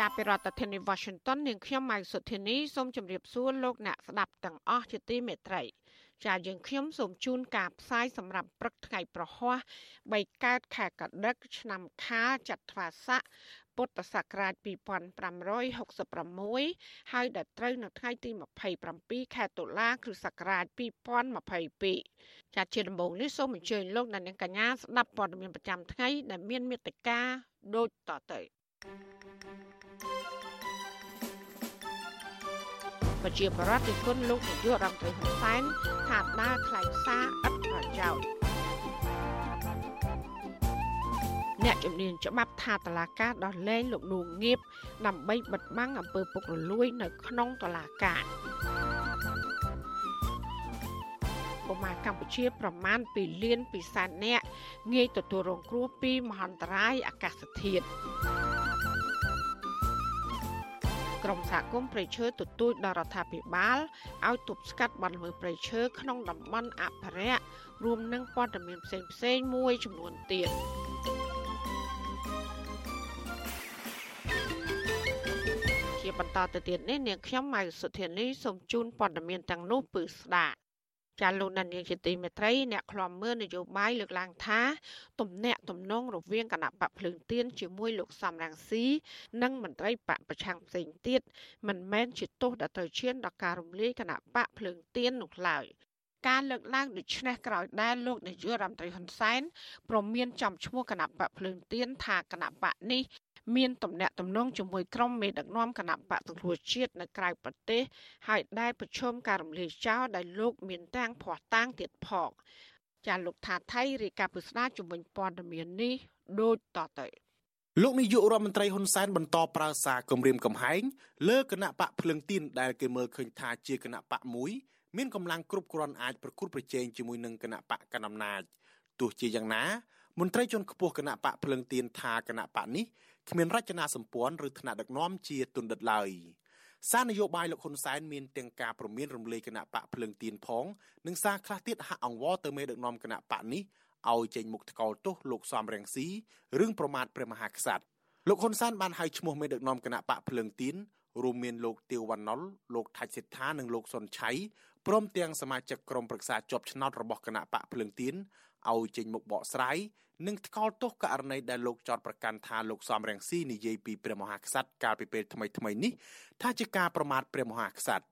ចាប់ពីរដ្ឋធានី Washington នាងខ្ញុំម៉ៅសុធានីសូមជម្រាបសួរលោកអ្នកស្ដាប់ទាំងអស់ជាទីមេត្រីចាយើងខ្ញុំសូមជូនការផ្សាយសម្រាប់ព្រឹកថ្ងៃប្រហ័ស3កើតខែកដិកឆ្នាំខាលចត្វាស័កពុទ្ធសករាជ2566ហើយដល់ត្រូវនៅថ្ងៃទី27ខែតុលាគ្រិស្តសករាជ2022ចាជាដំបូងនេះសូមអញ្ជើញលោកអ្នកនាងកញ្ញាស្ដាប់ព័ត៌មានប្រចាំថ្ងៃដែលមានមេត្តាដូចតទៅ ប្រជាប្រដ្ឋនិគុណលោកនាយករដ្ឋមន្ត្រីហ៊ុនសែនថាដើរខ្លែងសារឥតប្រយោជន៍អ្នកជំនាញច្បាប់ថាតឡាការដោះលែងលោកនួងងៀបដើម្បីបិទបាំងអំពើពុករលួយនៅក្នុងតឡាការកុមារកម្ពុជាប្រមាណ2លាន2សែននាក់ងាយទទួលរងគ្រោះពីមហន្តរាយអាកាសធាតុ ក្រមសហគមន៍ព្រៃឈើទទូចដល់រដ្ឋាភិបាលឲ្យទប់ស្កាត់បទល្មើសព្រៃឈើក្នុងតំបន់អភិរក្សរួមនឹងព័ត៌មានផ្សេងផ្សេងមួយចំនួនទៀតជាបន្តទៅទៀតនេះនាងខ្ញុំម៉ៅសុធានីសូមជូនព័ត៌មានទាំងនោះពឺស្ដាប់ ចាលោកដានៀងជាទីមេត្រីអ្នកខ្លំមើលនយោបាយលើកឡើងថាទំនាក់ទំនងរវាងគណៈបកភ្លើងទៀនជាមួយលោកសំរងស៊ីនិងមន្ត្រីបកប្រឆាំងផ្សេងទៀតមិនមែនជាទោសដែលត្រូវឈានដល់ការរំលាយគណៈបកភ្លើងទៀននោះឡើយការលើកឡើងដូចនេះក្រោយដែលលោកនាយករដ្ឋមន្ត្រីហ៊ុនសែនប្រមានចំឈ្មោះគណៈបកភ្លើងទៀនថាគណៈបកនេះ មានទំនាក់ទំនងជាមួយក្រុមមេដឹកនាំគណៈបកសង្គ្រោះជាតិនៅក្រៅប្រទេសហើយដែលប្រឈមការរំលាយចោលដែលលោកមានតាំងភ័ស្តុតាងទៀតផងចាលោកថាថៃរាយការណ៍ពុស្ដាជំនាញព័ត៌មាននេះដូចតទៅលោកនាយករដ្ឋមន្ត្រីហ៊ុនសែនបន្តប្រើសារគម្រាមកំហែងលើគណៈបកភ្លឹងទីនដែលគេមើលឃើញថាជាគណៈបកមួយមានកម្លាំងគ្រប់គ្រាន់អាចប្រគល់ប្រជែងជាមួយនឹងគណៈបកកណ្ដាលអំណាចទោះជាយ៉ាងណាមន្ត្រីជាន់ខ្ពស់គណៈបកភ្លឹងទៀនថាគណៈបកនេះ គ្មានរចនាសម្ព័ន្ធឬឋានៈដឹកនាំជាទុនដិតឡើយសារនយោបាយលោកហ៊ុនសែនមានទាំងការប្រមានរំលាយគណៈបកភ្លឹងទៀនផងនិងសារខ្លះទៀតហាក់អង្វរទៅមេដឹកនាំគណៈបកនេះឲ្យចេញមុខថ្កោលទោសលោកសំរងស៊ីរឿងប្រមាថព្រះមហាក្សត្រលោកហ៊ុនសែនបានហៅឈ្មោះមេដឹកនាំគណៈបកភ្លឹងទៀនរួមមានលោកទៀវវណ្ណុលលោកថាច់សិដ្ឋានិងលោកសុនឆៃព្រមទាំងសមាជិកក្រុមប្រឹក្សាជាប់ឆ្នោតរបស់គណៈបកភ្លឹងទៀន ឲ្យចេញមុខបកស្រាយនិងថ្កោលទោសករណីដែលលោកចោតប្រកាន់ថាលោកសំរងស៊ីនិយាយពីព្រះមហាក្សត្រកាលពីពេលថ្មីថ្មីនេះថាជាការប្រមាថព្រះមហាក្សត្រ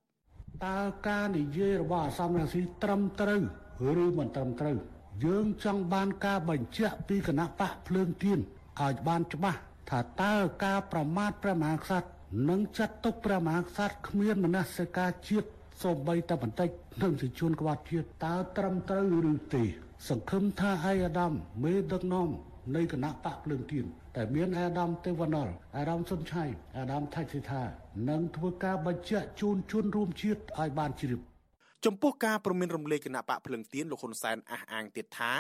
តើការនិយាយរបស់អាសំរងស៊ីត្រឹមត្រូវឬមិនត្រឹមត្រូវយើងចង់បានការបញ្ជាក់ពីគណៈបកភ្លើងទៀនឲ្យបានច្បាស់ថាតើការប្រមាថព្រះមហាក្សត្រនិងចាត់ទុកព្រះមហាក្សត្រគ្មានមនសិការជាតិសូម្បីតែបន្តិចនឹងជាជួនក្បត់ជាតិតើត្រឹមត្រូវឬទេ សង្ឃឹមថាឯអាដាមមេដឹកនាំនៃគណៈបកភ្លើងទៀនតែមានអាដាមទេវណ្ណុលអាដាមសុនឆៃអាដាមថាច់សិដ្ឋានឹងធ្វើការបញ្ជាក់ជូនជនរួមជាតិឲ្យបានជ្រាបចំពោះការប្រមានរំលែកគណៈបកភ្លឹងទៀនលោកហ៊ុនសែនអះអាងទៀតថា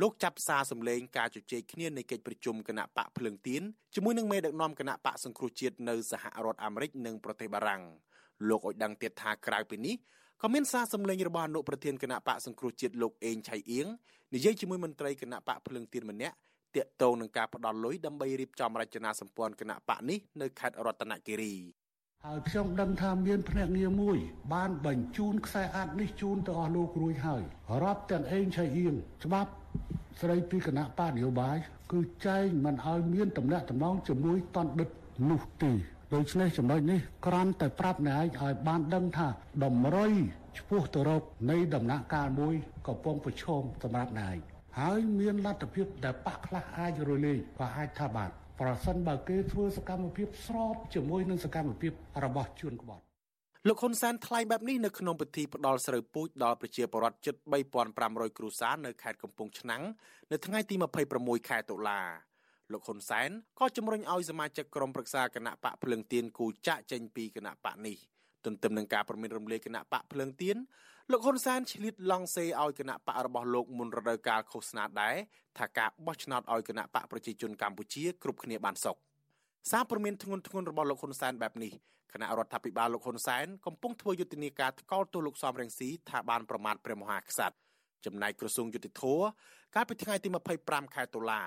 លោកចាប់សារសម្លេងការជជែកគ្នានៃកិច្ចប្រជុំគណៈបកភ្លឹងទៀនជាមួយនឹងមេដឹកនាំគណៈបកសង្គ្រោះជាតិនៅសហរដ្ឋអាមេរិកនិងប្រទេសបារាំងលោកឲ្យដឹងទៀតថាក្រៅពីនេះ ក៏មានសារសម្លេងរបស់អនុប្រធានគណៈបកសង្គ្រោះជាតិលោកអេងឆៃអៀងនិយាយជាមួយមន្ត្រីគណៈបកភ្លឹងទៀនម្នាក់តាកតងនឹងការផ្ដាល់លុយដើម្បីរៀបចំរចនាសម្ព័ន្ធគណៈបកនេះនៅខេត្តរតនគិរីហើយខ្ញុំដឹងថាមានភ្នាក់ងារមួយ បានបញ្ជូនខ្សែអាចនេះជូនទៅអស់លោករួចហើយរាប់ទាំងអេងឆៃអៀងច្បាប់ស្រីពីគណៈបកនយោបាយគឺចែងមិនឲ្យមានតំណែងតំណងជាមួយតនដិតនោះទេដូច្នេះចំណុចនេះក្រាន់តែប្រាប់អ្នកឯងឲ្យបានដឹងថាតម្រុយ ឆ្ពោះទៅរកនៃដំណាក់កាលមួយកំពុងប្រឈមសម្រាប់អ្នកឯងហើយមានលទ្ធភាពដែលបាក់ខ្លះអាចរលាយក៏អាចថាបានប្រសិនបើគេធ្វើសកម្មភាពស្របជាមួយនឹងសកម្មភាពរបស់ជួនក្បត់លោកហ៊ុនសែនថ្លែងបែបនេះនៅក្នុងពិធីផ្ដល់ស្រូវពូជដល់ប្រជាពលរដ្ឋជិត3500គ្រួសារនៅខេត្តកំពង់ឆ្នាំងនៅថ្ងៃទី26ខែតុលាលោកហ៊ុនសែនក៏ជំរុញឲ្យសមាជិកក្រុមប្រឹក្សាគណៈបកភ្លឹងទៀនគូចាក់ចេញពីគណៈបកនេះ ទន្ទឹមនឹងការប្រមានរំលាយគណៈបកភ្លើងទៀនលោកហ៊ុនសែនឆ្លៀតឡង់សេឲ្យគណៈបករបស់លោកមុនរដូវកាលឃោសនាដែរថាការបោះឆ្នោតឲ្យគណៈបកប្រជាជនកម្ពុជាគ្រប់គ្នាបានសុខសារព្រមានធ្ងន់ធ្ងររបស់លោកហ៊ុនសែនបែបនេះគណៈរដ្ឋាភិបាលលោកហ៊ុនសែនកំពុងធ្វើយុទ្ធនាការថ្កោលទោសលោកសំរងស៊ីថាបានប្រមាថព្រះមហាក្សត្រចំណែកក្រសួងយុតិធធកាលពីថ្ងៃទី25ខែតុលា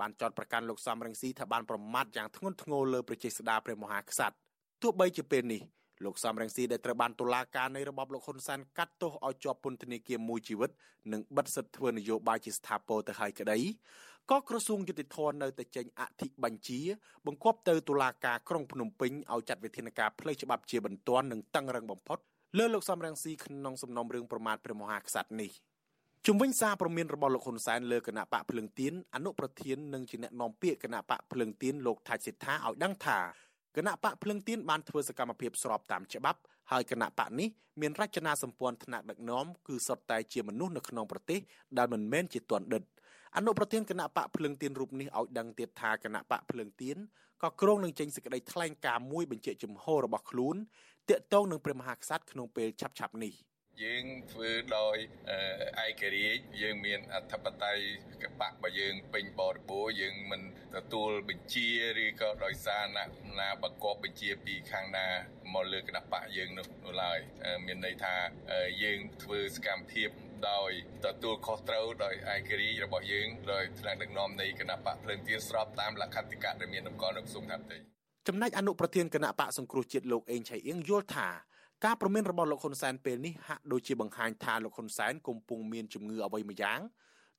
បានចោទប្រកាន់លោកសំរងស៊ីថាបានប្រមាថយ៉ាងធ្ងន់ធ្ងរលើប្រជាស្ដារព្រះមហាក្សត្រទោះបីជាពេលនេះ លោកសំរងស៊ីដែលត្រូវបានតុលាការនៃរបបលោកហ៊ុនសែនកាត់ទោសឲ្យជាប់ពន្ធនាគារមួយជីវិតនិងបិទសិទ្ធិធ្វើនយោបាយជាស្ថាពរទៅហើយក្តីក៏ក្រសួងយុតិធននៅតែចេញអធិបញ្ជា បង្គាប់ទៅតុលាការក្រុងភ្នំពេញឲ្យចាត់វិធានការផ្លូវច្បាប់ជាបន្ទាន់និងតឹងរឹងបំផុតលើលោកសំរងស៊ីក្នុងសំណុំរឿងប្រមាថព្រះមហាក្សត្រនេះជំវិញសារព្រមានរបស់លោកហ៊ុនសែនលើគណៈបកភ្លឹងទៀនអនុប្រធាននិងជាអ្នកនាំពាក្យគណៈបកភ្លឹងទៀនលោកថាច់សិដ្ឋាឲ្យដឹងថា គណៈបកភ្លឹងទៀនបានធ្វើសកម្មភាពស្របតាមច្បាប់ហើយគណៈបកនេះមានរចនាសម្ព័ន្ធថ្នាក់ដឹកនាំគឺសុទ្ធតែជាមនុស្សនៅក្នុងប្រទេសដែលមិនមែនជាទណ្ឌិតអនុប្រធានគណៈបកភ្លឹងទៀនរូបនេះឲ្យដឹងទៀតថាគណៈបកភ្លឹងទៀនក៏គ្រងនឹងចេញសេចក្តីថ្លែងការណ៍មួយបញ្ជាក់ជំហររបស់ខ្លួនទាក់ទងនឹងព្រះមហាក្សត្រក្នុងពេលឆាប់ៗនេះ។ យើងធ្វើដោយឯករាជ្យយើងមានអធិបតេយ្យកបៈរបស់យើងពេញបរិបូរយើងមិនទទួលបញ្ជាឬក៏ដោយសារណាណាបកបបញ្ជាពីខាងណាមកលើគណៈបកយើងនោះនោះឡើយមានន័យថាយើងធ្វើសកម្មភាពដោយទទួលខុសត្រូវដោយឯករាជ្យរបស់យើងដោយថ្នាក់ដឹកនាំនៃគណៈបកភ្លើងទៀនស្របតាមលក្ខន្តិកៈដែលមានតម្កល់នៅក្រសួងថាផ្ទៃចំណែកអនុប្រធានគណៈបកសង្គ្រោះជាតិលោកអេងឆៃអៀងយល់ថា ការប្រមានរបស់លោកហ៊ុនសែនពេលនេះហាក់ដូចជាបង្ហាញថាលោកហ៊ុនសែនកំពុងមានជំងឺអ្វីមួយយ៉ាង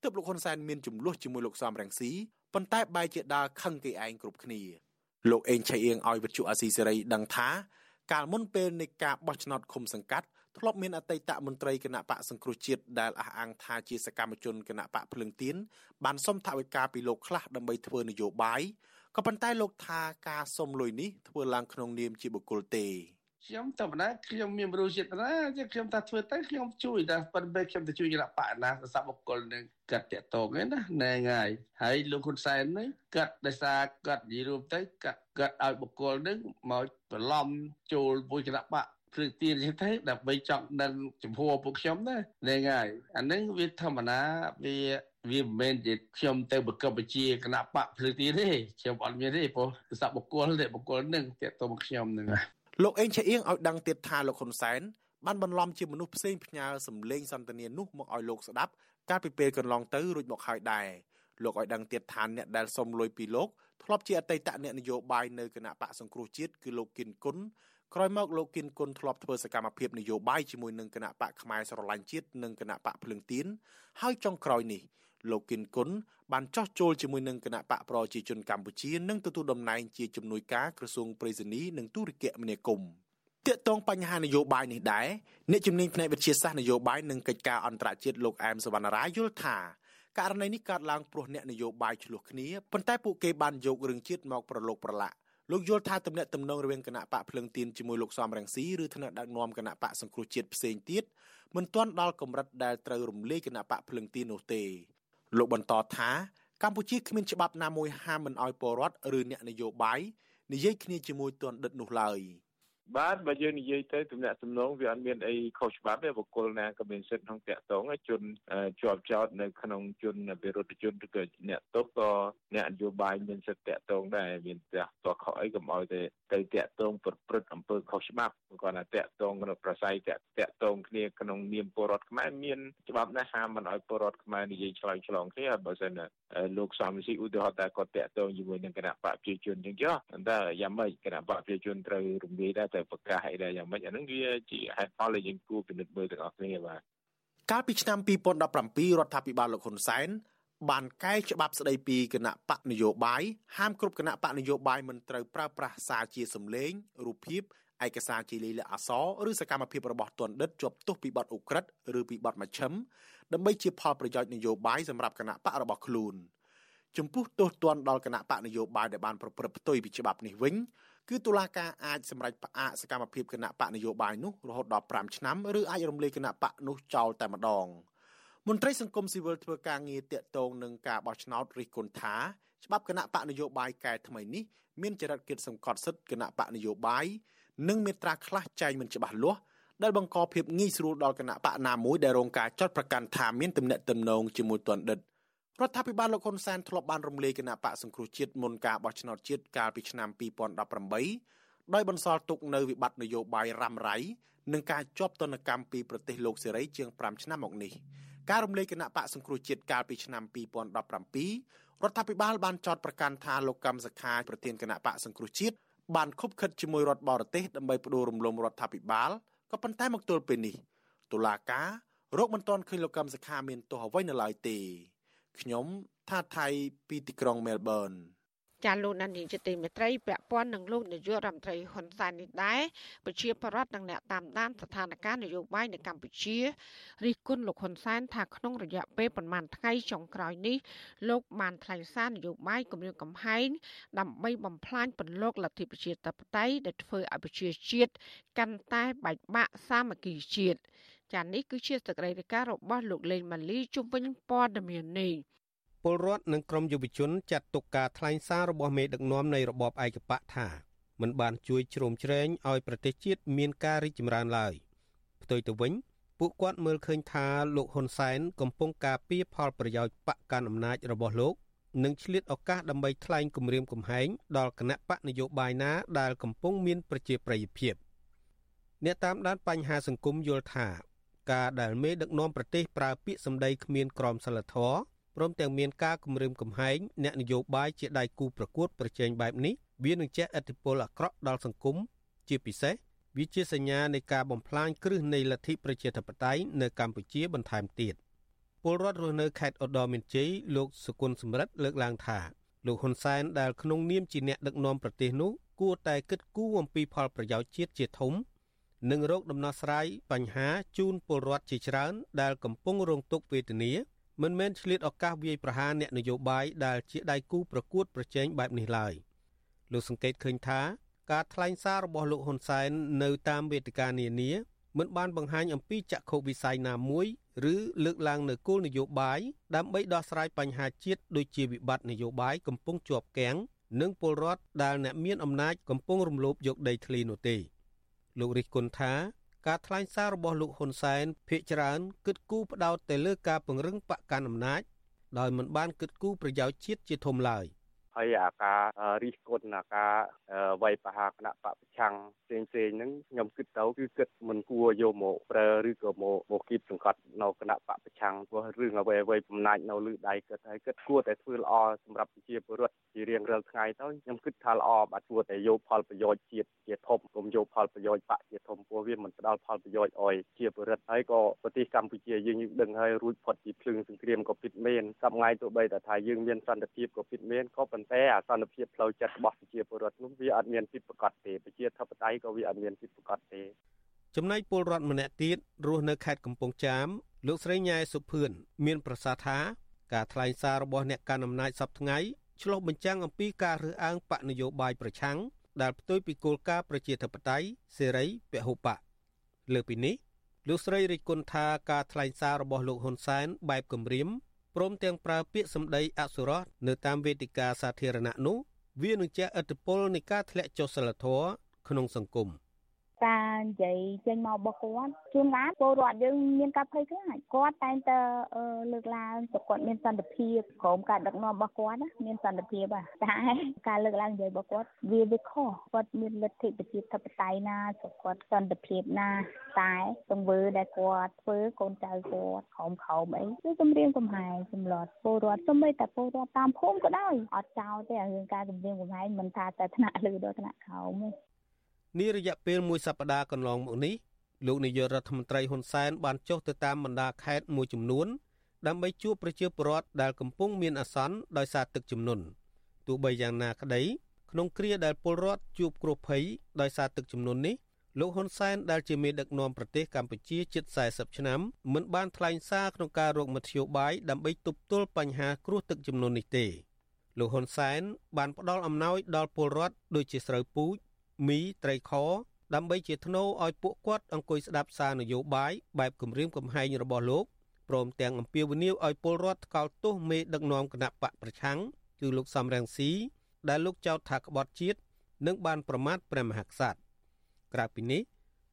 ទើបលោកហ៊ុនសែនមានចំនួនជាមួយលោកសំរងស៊ីប៉ុន្តែបែរជាដើរខឹងគេឯងគ្រប់គ្នាលោកអេងឆៃអៀងឲ្យវិទ្យុអាស៊ីសេរីដឹងថាកាលមុនពេលនៃការបោះឆ្នោតឃុំសង្កាត់ធ្លាប់មានអតីតមន្ត្រីគណៈបកសង្គ្រោះជាតិដែលអះអាងថាជាសកម្មជនគណៈបកភ្លឹងទៀនបានសុំថវិកាពីលោកខ្លះដើម្បីធ្វើនយោបាយក៏ប៉ុន្តែលោកថាការសុំលុយនេះធ្វើឡើងក្នុងនាមជាបុគ្គលទេ ខ្ញុំតែបណ្ណាខ្ញុំមានមនុស្សចិត្តណាជាខ្ញុំថាធ្វើទៅខ្ញុំជួយតែប៉ុន្តែខ្ញុំទៅជួយគណៈបកណាសបុគ្គលនឹងកាត់តាក់តងឯណាណែងាយហើយលោកហ៊ុនសែននេះកាត់ដោយសារកាត់និយាយរួមទៅកាត់កាត់ឲ្យបុគ្គលនឹងមកបន្លំចូលមួយគណៈបកព្រឹកទៀនចឹងទៅដើម្បីចង់ដឹងចំពោះពួកខ្ញុំណាណែងាយអានឹងវាធម្មតាវាវាមិនមែនជាខ្ញុំទៅបកបជាគណៈបកភ្លើទីទេខ្ញុំអត់មានទេព្រោះសបុគ្គលទេបុគ្គលនឹងតាក់ទងខ្ញុំនឹង លោកអេងឆៃអៀងឲ្យដឹងទៀតថាលោកហ៊ុនសែនបានបន្លំជាមនុស្សផ្សេងផ្ញើសម្លេងសន្ទនានោះមកឲ្យលោកស្ដាប់កាលពីពេលកន្លងទៅរួចមកហើយដែរលោកឲ្យដឹងទៀតថាអ្នកដែលសុំលុយពីលោកធ្លាប់ជាអតីតអ្នកនយោបាយនៅគណៈបកសង្គ្រោះជាតិគឺលោកគិនគុណក្រោយមកលោកគិនគុណធ្លាប់ធ្វើសកម្មភាពនយោបាយជាមួយនឹងគណៈបកផ្នែកស្រឡាញ់ជាតិនិងគណៈបកភ្លឹងទៀនហើយចុងក្រោយនេះ លោកគិនគុណបានចោះចូលជាមួយនឹងគណៈបកប្រជាជនកម្ពុជានិងទទួលតំណែងជាជំនួយការក្រសួងប្រៃសណីនិងទូរគមនាគមន៍ទាក់ទងបញ្ហានយោបាយនេះដែរអ្នកជំនាញផ្នែកវិទ្យាសាស្ត្រនយោបាយនិងកិច្ចការអន្តរជាតិលោកអែមសវណ្ណារាយល់ថាករណីនេះកើតឡើងព្រោះអ្នកនយោបាយឆ្លោះគ្នាប៉ុន្តែពួកគេបានយករឿងជាតិមកប្រឡូកប្រឡាក់លោកយល់ថាទំនាក់ទំនងរវាងគណៈបកភ្លឹងទៀនជាមួយលោកសំរងស៊ីឬថ្នាក់ដឹកនាំគណៈបកសង្គ្រោះជាតិផ្សេងទៀតមិនទាន់ដល់កម្រិតដែលត្រូវរំលាយគណៈបកភ្លឹងទៀននោះទេ លោកបន្តថាកម្ពុជាគ្មានច្បាប់ណាមួយហាមមិនឲ្យពលរដ្ឋឬអ្នកនយោបាយនិយាយគ្នាជាមួយទណ្ឌិតនោះឡើយ។បាទបើយើងនិយាយទៅទំនាក់ទំនងវាអត់មានអីខុសច្បាប់ទេបុគ្គលណាក៏មានសិទ្ធិក្នុងតាក់ទងជនជាប់ចោតនៅក្នុងជនវិរុទ្ធជនឬក៏អ្នកទុកក៏អ្នកនយោបាយមានសិទ្ធិតាក់ទងដែរមានផ្ទះតខុសអីកុំឲ្យទៅ ទៅតាក់ទងប្រព្រឹត្តអំពើខុសច្បាប់គាត់ថាតាក់ទងក្នុងប្រស័យតាក់តាក់ទងគ្នាក្នុងនាមពលរដ្ឋខ្មែរមានច្បាប់ណាស់ហាមមិនឲ្យពលរដ្ឋខ្មែរនិយាយឆ្លើយឆ្លងគ្នាបើមិនលោកសំស៊ីឧទាហរណ៍តែគាត់តាក់ទងជាមួយនឹងគណៈបកប្រជាជនអញ្ចឹងចុះតែយ៉ាងម៉េចគណៈបកប្រជាជនត្រូវរំលាយដែរទៅប្រកាសអីដែរយ៉ាងម៉េចអានឹងវាជាហេតុផលដែលយើងគួរពិនិត្យមើលទាំងអស់គ្នាបាទកាលពីឆ្នាំ2017រដ្ឋាភិបាលលោកហ៊ុនសែន បានកែច្បាប់ស្ដីពីគណៈបកនយោបាយហាមគ្រប់គណៈបកនយោបាយមិនត្រូវប្រើប្រាស់សារជាសម្លេងរូបភាពឯកសារជាលិលាអសរឬសកម្មភាពរបស់ទណ្ឌិតជាប់ទោសពីបទឧក្រិដ្ឋឬពីបទមជ្ឈិមដើម្បីជាផលប្រយោជន៍នយោបាយសម្រាប់គណៈបករបស់ខ្លួនចំពោះទោសទណ្ឌដល់គណៈបកនយោបាយដែលបានប្រព្រឹត្តផ្ទុយពីច្បាប់នេះវិញគឺតុលាការអាចសម្រេចផ្អាកសកម្មភាពគណៈបកនយោបាយនោះរហូតដល់5ឆ្នាំឬអាចរំលាយគណៈបកនោះចោលតែម្ដង មន្ត្រីសង្គមស៊ីវិលធ្វើការងារតាក់ទងនឹងការបោះឆ្នោតរិះគន់ថាច្បាប់គណៈបកនយោបាយកែថ្មីនេះមានចរិតគិតសង្កត់សិទ្ធិគណៈបកនយោបាយនិងមេត្រាខ្លះចែងមិនច្បាស់លាស់ដែលបង្កភាពងាយស្រួលដល់គណៈបកណាមួយដែលរងការចាត់ប្រកាន់ថាមានទំនាក់ទំនងជាមួយទណ្ឌិតរដ្ឋាភិបាលលោកហ៊ុនសែនធ្លាប់បានរំលាយគណៈបកសង្គ្រោះជាតិមុនការបោះឆ្នោតជាតិកាលពីឆ្នាំ2018ដោយបន្សល់ទុកនៅវិបត្តិនយោបាយរ៉ាំរ៉ៃនិងការជាប់ទណ្ឌកម្មពីប្រទេសលោកសេរីជាង5ឆ្នាំមកនេះ ការរំលាយគណៈបកសង្គ្រោះជាតិកាលពីឆ្នាំ2017រដ្ឋាភិបាលបានចោទប្រកាន់ថាលោកកម្មសខាប្រធានគណៈបកសង្គ្រោះជាតិបានខុបខិតជាមួយរដ្ឋបរទេសដើម្បីផ្ដួលរំលំរដ្ឋាភិបាលក៏ប៉ុន្តែមកទល់ពេលនេះតុលាការរកមិនទាន់ឃើញលោកកម្មសខាមានទោសអ្វីនៅឡើយទេខ្ញុំថាថៃពីទីក្រុងមែលប៊ន ចាលោកណានីជាទីមេត្រីពាក់ព័ន្ធនឹងលោកនាយករដ្ឋមន្ត្រីហ៊ុនសែននេះដែរប្រជាប្រដ្ឋនិងអ្នកតាមដានស្ថានភាពនយោបាយនៅកម្ពុជារិះគន់លោកហ៊ុនសែនថាក្នុងរយៈពេលប្រមាណថ្ងៃចុងក្រោយនេះលោកបានថ្លែងសារនយោបាយគម្រាមកំហែងដើម្បីបំផ្លាញពន្លកលទ្ធិប្រជាធិបតេយ្យដែលធ្វើឲ្យប្រជាជាតិកាន់តែបែកបាក់សាមគ្គីជាតិចានេះគឺជាសកម្មភាពរបស់លោកលេងម៉ាលីជុំវិញព័ត៌មាននេះ ពលរដ្ឋនិងក្រមយុវជនចាត់ទុកការថ្លែងសាររបស់មេដឹកនាំនៃរបបឯកបកថាមិនបានជួយជ្រោមជ្រែងឲ្យប្រទេសជាតិមានការរីកចម្រើនឡើយផ្ទុយទៅវិញពួកគាត់មើលឃើញថាលោកហ៊ុនសែនកំពុងការពារផលប្រយោជន៍បកកាន់អំណាចរបស់លោកនិងឆ្លៀតឱកាសដើម្បីថ្លែងគម្រាមកំហែងដល់គណៈបកនយោបាយណាដែលកំពុងមានប្រជាប្រិយភាពអ្នកតាមដានបញ្ហាសង្គមយល់ថាការដែលមេដឹកនាំប្រទេសប្រើពាក្យសម្ដីគ្មានក្រមសីលធម៌ ព្រមទាំងមានការគម្រាមកំហែងអ្នកនយោបាយជាដៃគូប្រកួតប្រជែងបែបនេះវានឹងជះឥទ្ធិពលអាក្រក់ដល់សង្គមជាពិសេសវាជាសញ្ញានៃការបំផ្លាញគ្រឹះនៃលទ្ធិប្រជាធិបតេយ្យនៅកម្ពុជាបន្ថែមទៀតពលរដ្ឋរស់នៅខេត្តឧត្តរមានជ័យលោកសុគន្ធសំរិទ្ធលើកឡើងថាលោកហ៊ុនសែនដែលក្នុងនាមជាអ្នកដឹកនាំប្រទេសនោះគួរតែគិតគូរអំពីផលប្រយោជន៍ជាតិជាធំនិងរកដំណោះស្រាយបញ្ហាជូនពលរដ្ឋជាច្រើនដែលកំពុងរងទុក្ខវេទនា មិនមែនឆ្លៀតឱកាសវាយប្រហារអ្នកនយោបាយដែលជាដៃគូប្រកួតប្រជែងបែបនេះឡើយលោកសង្កេតឃើញថាការថ្លែងសាររបស់លោកហ៊ុនសែននៅតាមវេទិកានានាមិនបានបង្ហាញអំពីចក្ខុវិស័យណាមួយឬលើកឡើងនៅគោលនយោបាយដើម្បីដោះស្រាយបញ្ហាជាតិដូចជាវិបត្តិនយោបាយកំពុងជាប់គាំងនិងពលរដ្ឋដែលអ្នកមានអំណាចកំពុងរំលោភយកដីធ្លីនោះទេលោករិះគន់ថា ការថ្លែងសាររបស់លោកហ៊ុនសែនភាកច្រើនគិតគូរផ្ដោតទៅលើការពង្រឹងបកកាន់អំណាចដោយមិនបានគិតគូរប្រយោជន៍ជាតិជាធំឡើយ។ ហើយអាការរិះគន់អាការវាយប្រហារគណៈបពប្រឆាំងផ្សេងផ្សេងហ្នឹងខ្ញុំគិតទៅគឺគិតមិនគួរយកមកប្រើឬក៏មកមកគៀបសង្កត់នៅគណៈបពប្រឆាំងព្រោះរឿងអ្វីអ្វីបំណាច់នៅលើដៃគិតហើយគិតគួរតែធ្វើល្អសម្រាប់ប្រជាពលរដ្ឋជារៀងរាល់ថ្ងៃទៅខ្ញុំគិតថាល្អបាទគួរតែយកផលប្រយោជន៍ជាតិជាធំកុំយកផលប្រយោជន៍បកជាធំព្រោះវាមិនផ្ដល់ផលប្រយោជន៍ឲ្យជាពលរដ្ឋហើយក៏ប្រទេសកម្ពុជាយើងយើងដឹងហើយរួចផុតពីភ្លើងសង្គ្រាមក៏ពិតមែនសប្ងៃទោះបីតែថាយើងមានសន្តិភាពក៏ពិតមែនក៏ប៉ុន្តែអាសន្តិភាពផ្លូវចិត្តរបស់ប្រជាពលរដ្ឋនោះវាអត់មានពិតប្រាកដទេប្រជាធិបតេយ្យក៏វាអត់មានពិតប្រាកដទេចំណែកពលរដ្ឋម្នាក់ទៀតរស់នៅខេត្តកំពង់ចាមលោកស្រីញ៉ែសុភឿនមានប្រសាសន៍ថាការថ្លែងសាររបស់អ្នកកាន់អំណាចសពថ្ងៃឆ្លុះបញ្ចាំងអំពីការរើសអើងបកនយោបាយប្រឆាំងដែលផ្ទុយពីគោលការណ៍ប្រជាធិបតេយ្យសេរីពហុបកលើពីនេះលោកស្រីរិទ្ធគុណថាការថ្លែងសាររបស់លោកហ៊ុនសែនបែបគំរាម ព្រមទាំងប្រើពាក្យសម្ដីអសុរោះនៅតាមវេទិកាសាធារណៈនោះវានឹងជះឥទ្ធិពលនៃការធ្លាក់ចុះសិលធម៌ក្នុងសង្គម។ ការនិយាយចេញមករបស់គាត់ជួនកាលពលរដ្ឋយើងមានការភ័យខ្លាចគាត់តែងតែលើកឡើងថាគាត់មានសន្តិភាពក្រុមការដឹកនាំរបស់គាត់ណាមានសន្តិភាពតែការលើកឡើងនិយាយរបស់គាត់វាវាខុសគាត់មានលទ្ធិប្រជាធិបតេយ្យណាគាត់សន្តិភាពណាតែទង្វើដែលគាត់ធ្វើកូនចៅគាត់ក្រុមក្រុមអីគឺគម្រាមកំហែងសម្លត់ពលរដ្ឋសូម្បីតែពលរដ្ឋតាមភូមិក៏ដោយអត់ចោលទេរឿងការគម្រាមកំហែងមិនថាតែថ្នាក់លើដល់ថ្នាក់ក្រោមទេ នារយៈពេលមួយសប្តាហ៍កន្លងមកនេះលោកនាយករដ្ឋមន្ត្រីហ៊ុនសែនបានចុះទៅតាមបណ្ដាខេត្តមួយចំនួន ដើម្បីជួបប្រជាពលរដ្ឋដែលកំពុងមានអាសន្នដោយសារទឹកជំនន់ទោះបីយ៉ាងណាក្តីក្នុងគ្រាដែលពលរដ្ឋជួបគ្រោះភ័យដោយសារទឹកជំនន់នេះលោកហ៊ុនសែនដែលជាមេដឹកនាំប្រទេសកម្ពុជាជិត40ឆ្នាំមិនបានថ្លែងសារក្នុងការរកមធ្យោបាយដើម្បីទប់ទល់បញ្ហាគ្រោះទឹកជំនន់នេះទេលោកហ៊ុនសែនបានផ្ដល់អំណោយដល់ពលរដ្ឋដូចជាស្រូវពូជ មីត្រីខដើម្បីជាធ្នូឲ្យពួកគាត់អង្គុយស្ដាប់សារនយោបាយបែបគម្រាមកំហែងរបស់លោកព្រមទាំងអំពាវនាវឲ្យពលរដ្ឋថ្កោលទោសមេដឹកនាំគណៈបកប្រឆាំងគឺលោកសំរងស៊ីដែលលោកចោទថាក្បត់ជាតិនិងបានប្រមាថព្រះមហាក្សត្រក្រៅពីនេះ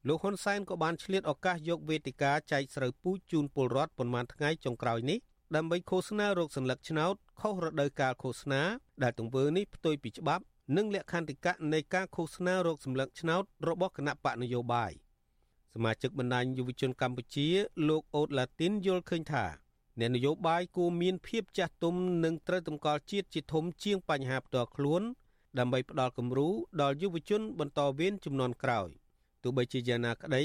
លោកហ៊ុនសែនក៏បានឆ្លៀតឱកាសយកវេទិកាចែកស្រូវពូជជូនពលរដ្ឋប៉ុន្មានថ្ងៃចុងក្រោយនេះដើម្បីឃោសនារោគសន្លឹកឆ្នោតខុសរដូវកាលឃោសនាដែលទង្វើនេះផ្ទុយពីច្បាប់ និងលក្ខន្តិកៈនៃការឃោសនារោគសម្លឹកឆ្នោតរបស់គណៈបកនយោបាយសមាជិកបណ្ដាញយុវជនកម្ពុជា លោកអូតឡាទីនយល់ឃើញថាអ្នកនយោបាយគួរមានភាពចាស់ទុំនិងត្រូវតម្កល់ជាតិជាធំជាងបញ្ហាផ្ទាល់ខ្លួនដើម្បីផ្ដល់គំរូដល់យុវជនបន្តវេនចំនួនក្រោយទោះបីជាយ៉ាងណាក្តី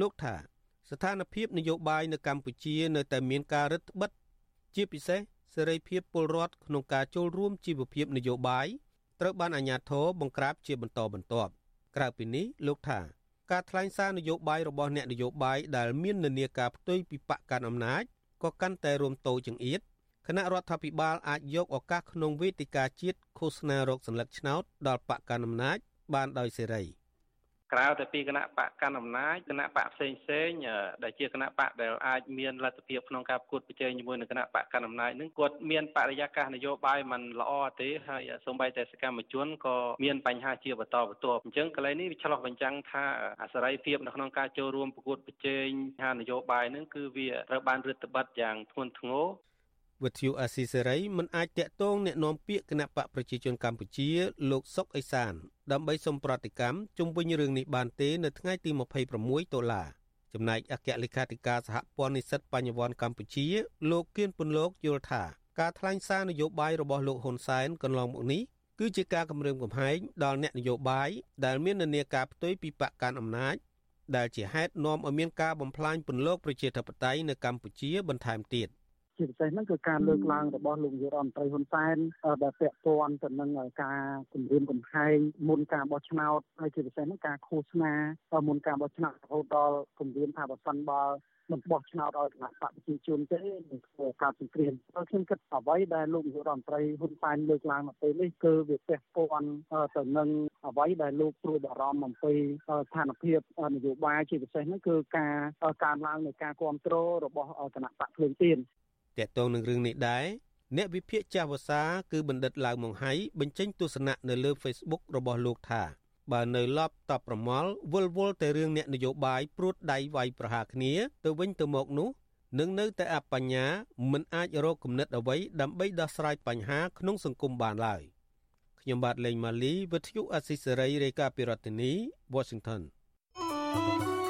លោកថា ស្ថានភាពនយោបាយនៅកម្ពុជានៅតែមានការរឹតបន្តឹងជាពិសេសសេរីភាពពលរដ្ឋក្នុងការចូលរួមជីវភាពនយោបាយ ត្រូវបានអាជ្ញាធរបង្ក្រាបជាបន្តបន្ទាប់ក្រៅពីនេះលោកថាការថ្លែងសារនយោបាយរបស់អ្នកនយោបាយដែលមាននានាការផ្ទុយពីបកកាន់អំណាចក៏កាន់តែរួមតូចចង្អៀតគណៈរដ្ឋាភិបាលអាចយកឱកាសក្នុងវេទិកាជាតិឃោសនារោគសន្លឹកឆ្នោតដល់បកកាន់អំណាចបានដោយសេរី។ ក្រៅតែពីគណៈបកកណ្ដាលអំណាចគណៈបកផ្សេងផ្សេងដែលជាគណៈបកដែលអាចមានលទ្ធភាពក្នុងការប្រកួតប្រជែងជាមួយនឹងគណៈបកកណ្ដាលអំណាចនឹងគាត់មានបរិយាកាសនយោបាយมันល្អទេហើយសូម្បីតែសកម្មជនក៏មានបញ្ហាជាបន្តបន្ទាប់អញ្ចឹងកន្លែងនេះវាឆ្លោះបញ្ចាំងថាអសរីភាពនៅក្នុងការចូលរួមប្រកួតប្រជែងហានយោបាយនឹងគឺវាត្រូវបានរឹតបន្តឹងយ៉ាងធ្ងន់ធ្ងរវិទ្យុអាស៊ីសេរីមិនអាចតាក់ទងแนะនាំពាក្យគណៈបកប្រជាជនកម្ពុជាលោកសុកអេសាន ដើម្បីសុំប្រតិកម្មជុំវិញរឿងនេះបានទេនៅថ្ងៃទី26ដុល្លារចំណែកអគ្គលេខាធិការសហព័ន្ធនិស្សិតបញ្ញវន្តកម្ពុជា លោកគៀនពុនលោកយល់ថាការថ្លែងសារនយោបាយរបស់លោកហ៊ុនសែនកន្លងមកនេះគឺជាការគម្រាមកំហែងដល់អ្នកនយោបាយដែលមាននានាការផ្ទុយពីបកកាន់អំណាចដែលជាហេតុនាំឲ្យមានការបំផ្លាញពន្លកប្រជាធិបតេយ្យនៅកម្ពុជាបន្ថែមទៀត ជាពិសេសហ្នឹងគឺការលើកឡើងរបស់លោកនាយរដ្ឋមន្ត្រីហ៊ុនសែនដែលពាក់ព័ន្ធទៅនឹងការគម្រាមកំហែងមុនការបោះឆ្នោតហើយជាពិសេសហ្នឹងការឃោសនាមុនការបោះឆ្នោតរហូតដល់គម្រាមថាបើសិនបើមិនបោះឆ្នោតឲ្យគណៈបកប្រជាជនទេនឹងធ្វើការសង្គ្រាមហើយខ្ញុំគិតអ្វីដែលលោកនាយករដ្ឋមន្ត្រីហ៊ុនសែនលើកឡើងនៅពេលនេះគឺវាពាក់ព័ន្ធទៅនឹងអ្វីដែលលោកព្រួយបារម្ភអំពីស្ថានភាពនយោបាយជាពិសេសនោះគឺការកើនឡើងនៃការគ្រប់គ្រងរបស់គណៈបកភ្លើងទៀន តកតងនឹងរឿងនេះដែរអ្នកវិភាគចាស់វសាគឺបណ្ឌិតឡាវម៉ុងហៃបញ្ចេញទស្សនៈនៅលើ Facebook របស់លោកថាបើនៅឡប់តបប្រមល់វល់វល់តែរឿងអ្នកនយោបាយព្រួតដៃវាយប្រហារគ្នាទៅវិញទៅមកនោះនឹងនៅតែអបញ្ញាមិនអាចរកគំនិតអ្វីដើម្បីដោះស្រាយបញ្ហាក្នុងសង្គមបានឡើយខ្ញុំបាទលេងម៉ាលីវិទ្យុអស៊ីសេរីរាយការណ៍ពីរដ្ឋធានី Washington thank you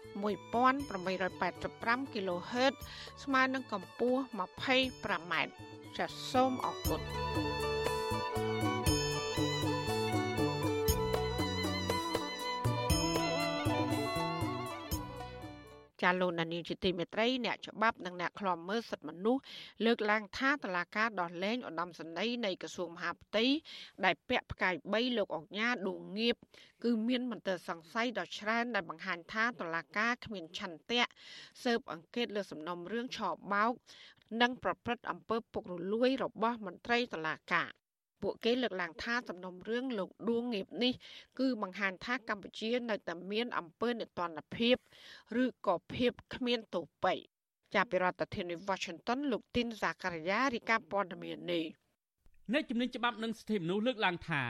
1885 kHz ស្មើនឹងកម្ពស់ 25m ចាសសូមអរគុណ ចាលោកនានីជាទីមេត្រីអ្នកច្បាប់និងអ្នកខ្លំមើលសិទ្ធិមនុស្សលើកឡើងថាតឡាការដោះលែងឧត្តមសេនីយ៍នៃក្រសួងមហាផ្ទៃដែលពាក់ផ្កាយ3លោកអង្ញាឌូងៀបគឺមានមន្ទិលសង្ស័យដ៏ច្រើនដែលបង្ហាញថាតឡាការគ្មានឆន្ទៈស៊ើបអង្កេតលើសំណុំរឿងឆបោកនិងប្រព្រឹត្តអំពើពុករលួយរបស់មន្ត្រីតឡាការ ពួកគេលើកឡើងថាសំណុំរឿងលោកដួងងៀបនេះគឺបង្ហាញថាកម្ពុជានៅតែមានអំពើនេតិនភាពឬក៏ភាពគ្មានទោពៃចាប់ពីរដ្ឋធានី Washington លោកទីនសាការីយ៉ារីកាព័ត៌មាននេះអ្នកជំនាញច្បាប់និងសិទ្ធិមនុស្សលើកឡើងថា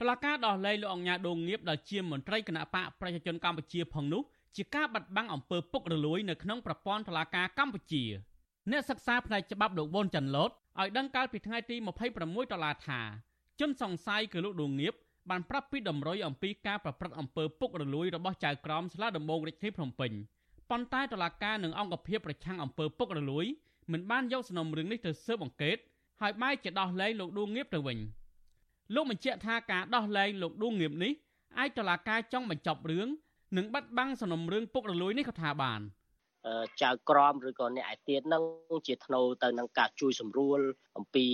តឡការដោះលែងលោកអង្ញាដងងៀបដែលជាមន្ត្រីគណៈបកប្រជាជនកម្ពុជាផងនោះជាការបាត់បង់អំពើពុករលួយនៅក្នុងប្រព័ន្ធតុលាការកម្ពុជាអ្នកសិក្សាផ្នែកច្បាប់លោកវ៉ុនចាន់ឡូត ឲ្យដឹងកាលពីថ្ងៃទី26ដុល្លារថាជនសង្ស័យគឺលោកដួងងៀបបានប្រាប់ពីដំរុយអំពីការប្រព្រឹត្តអំពើពុករលួយរបស់ចៅក្រមសាលាដំបងរាជធានីភ្នំពេញប៉ុន្តែតុលាការនឹងអង្គភាពប្រឆាំងអំពើពុករលួយមិនបានយកសំណុំរឿងនេះទៅស៊ើបអង្កេតហើយបែរជាដោះលែងលោកដួងងៀបទៅវិញលោកបញ្ជាក់ថាការដោះលែងលោកដួងងៀបនេះអាចតុលាការចង់បញ្ចប់រឿងនិងបាត់បង់សំណុំរឿងពុករលួយនេះក៏ថាបាន ចៅក្រមឬក៏អ្នកឯទៀតនឹងជាធ្នូទៅនឹងការជួយសម្រួលអំពី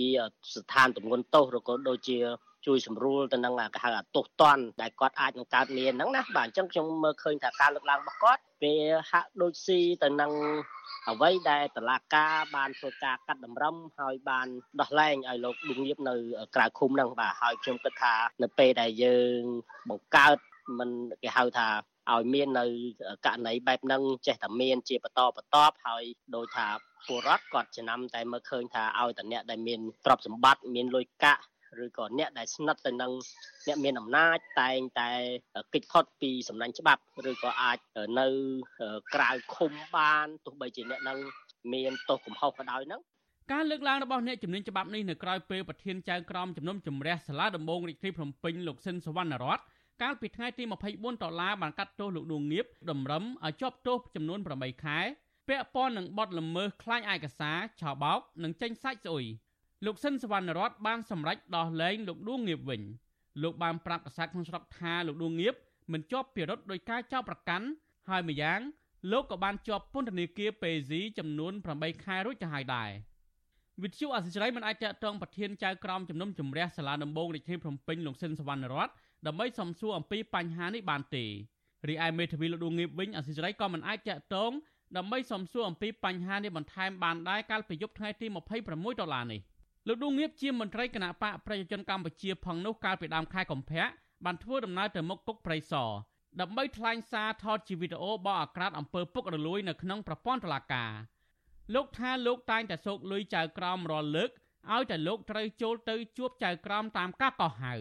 ស្ថានទម្ងន់ទោសឬក៏ដូចជាជួយសម្រួលទៅនឹងគេហៅអាទោសតន់ដែលគាត់អាចនឹងកើតមានហ្នឹងណាបាទអញ្ចឹងខ្ញុំមើលឃើញថាការលើកឡើងរបស់គាត់វាហាក់ដូចស៊ីទៅនឹងអ្វីដែលតឡាការបានធ្វើការកាត់តម្រឹមហើយបានដោះលែងឲ្យលោកឌុងងៀបនៅក្រៅឃុំហ្នឹងបាទហើយខ្ញុំគិតថានៅពេលដែលយើងបង្កើតមិនគេហៅថា ឲ្យមាននៅករណីបែបហ្នឹងចេះតែមានជាបន្តបន្ទាប់ហើយដោយថាពលរដ្ឋគាត់ចំណាំតែមើលឃើញថាឲ្យតែអ្នកដែលមានទ្រព្យសម្បត្តិមានលុយកាក់ឬក៏អ្នកដែលស្និទ្ធទៅនឹងអ្នកមានអំណាចតែងតែគេចផុតពីសំណាញ់ច្បាប់ឬក៏អាចនៅក្រៅឃុំបានទោះបីជាអ្នកនឹងមានទោសកំហុសក៏ដោយហ្នឹងការលើកឡើងរបស់អ្នកជំនាញច្បាប់នេះនៅក្រៅពេលប្រធានចៅក្រមជំនុំជម្រះសាលាដំបងរាជធានីភ្នំពេញលោកស៊ិនសវណ្ណរត កាលពីថ្ងៃទី24ដុល្លារបានកាត់ទោសលោកដួងងៀបតម្រឹមឲ្យជាប់ទោសចំនួន8ខែពាក់ព័ន្ធនឹងបទល្មើសក្លែងឯកសារឆោបោកនិងចេញសាច់ស្អុយលោកសិនសវណ្ណរតបានសម្រេចដោះលែងលោកដួងងៀបវិញលោកបានប្រាប់កាសែតក្នុងស្រុកថាលោកដួងងៀបមិនជាប់ពិរុទ្ធដោយការចោទប្រកាន់ហើយម្យ៉ាងលោកក៏បានជាប់ពន្ធនាគារពេស៊ីចំនួន8ខែរួចទៅហើយដែរវិទ្យុអសិរ័យមិនអាចតតងប្រធានចៅក្រមជំនុំជម្រះសាលាដំបងរាជធានីភ្នំពេញលោកសិនសវណ្ណរត ដើម្បីសំសួរអំពីបញ្ហានេះបានទេរីឯមេធាវីលោកដួងងៀបវិញអសិរ័យក៏មិនអាចតតងដើម្បីសំសួរអំពីបញ្ហានេះបន្ថែមបានដែរកាលពីយប់ថ្ងៃទី26ដុល្លារនេះលោកឌូងៀបជាមន្ត្រីគណៈបកប្រជាជនកម្ពុជាផងនោះកាលពីដើមខែកុម្ភៈបានធ្វើដំណើរទៅមុខគុកព្រៃសរដើម្បីថ្លែងសារថតជាវីដេអូបោះអាក្រាតអំពើពុករលួយនៅក្នុងប្រព័ន្ធតុលាការលោកថាលោកតែងតែសោកលុយចៅក្រមរាល់លើកឲ្យតែលោកត្រូវចូលទៅជួបចៅក្រមតាមការកោះហៅ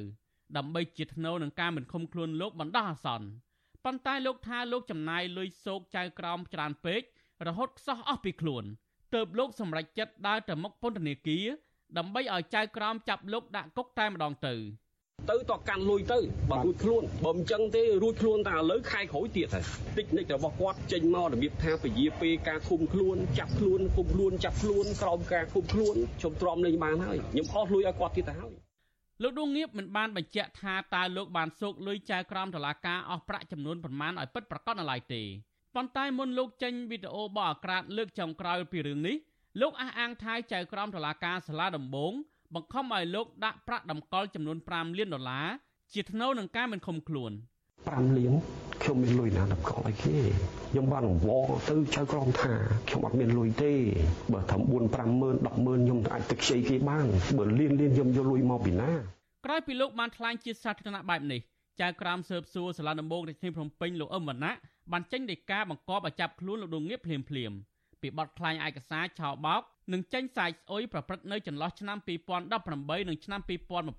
ដើម្បីជាធ្នូនឹងការមិនឃុំខ្លួនលោកបណ្ដោះអាសន្នប៉ុន្តែលោកថាលោកចំណាយលុយសោកចៅក្រមច្រើនពេករហូតខ្សោះអស់ពីខ្លួនទើបលោកសម្រេចចិត្តដើរទៅមុខពន្ធនាគារដើម្បីឲ្យចៅក្រមចាប់លោកដាក់គុកតែម្ដងទៅទៅតកាន់លុយទៅបើរួចខ្លួនបើមិនចឹងទេរួចខ្លួនតែឥឡូវខែក្រោយទៀតហើយតិចនិចរបស់គាត់ចេញមករបៀបថាពជាពេលការឃុំខ្លួនចាប់ខ្លួនឃុំខ្លួនចាប់ខ្លួនក្រោមការឃុំខ្លួនខ្ញុំទ្រាំលេងបានហើយខ្ញុំអស់លុយឲ្យគាត់ទៀតទៅហើយ លោកដួងងៀបមិនបានបញ្ជាក់ថាតើលោកបានសោកលុយចៅក្រមតឡាការអស់ប្រាក់ចំនួនប្រមាណឲ្យពិតប្រាកដនៅឡើយទេប៉ុន្តែមុនលោកចេញវីដេអូបោះអាក្រាតលើកចុងក្រោយពីរឿងនេះលោកអះអាងថាចៅក្រមតុលាការសាលាដំបងបង្ខំឲ្យលោកដាក់ប្រាក់តម្កល់ចំនួន5លានដុល្លារជាថ្នូវនឹងការមិនឃុំខ្លួន 5លានខ្ញុំមានលុយណាតម្កល់ឲ្យគេខ្ញុំបានអង្វរទៅចៅក្រមថាខ្ញុំអត់មានលុយទេបើថា4 5ម៉ឺន10ម៉ឺនខ្ញុំអាចទៅខ្ចីគេបានបើលានលានខ្ញុំយកលុយមកពីណាក្រោយពីលោកបានថ្លែងជាសាធារណៈបែបនេះចៅក្រមស៊ើបសួរសាលាដំបងរាជធានីភ្នំពេញលោកអឹមវណ្ណៈបានចេញដីកាបង្គាប់ឲ្យចាប់ខ្លួនលោកដងងៀបភ្លាមភ្លាមពីបទក្លែងឯកសារឆោបោកនិងចេញសាយស្អុយប្រព្រឹត្តនៅចន្លោះឆ្នាំ2018និងឆ្នាំ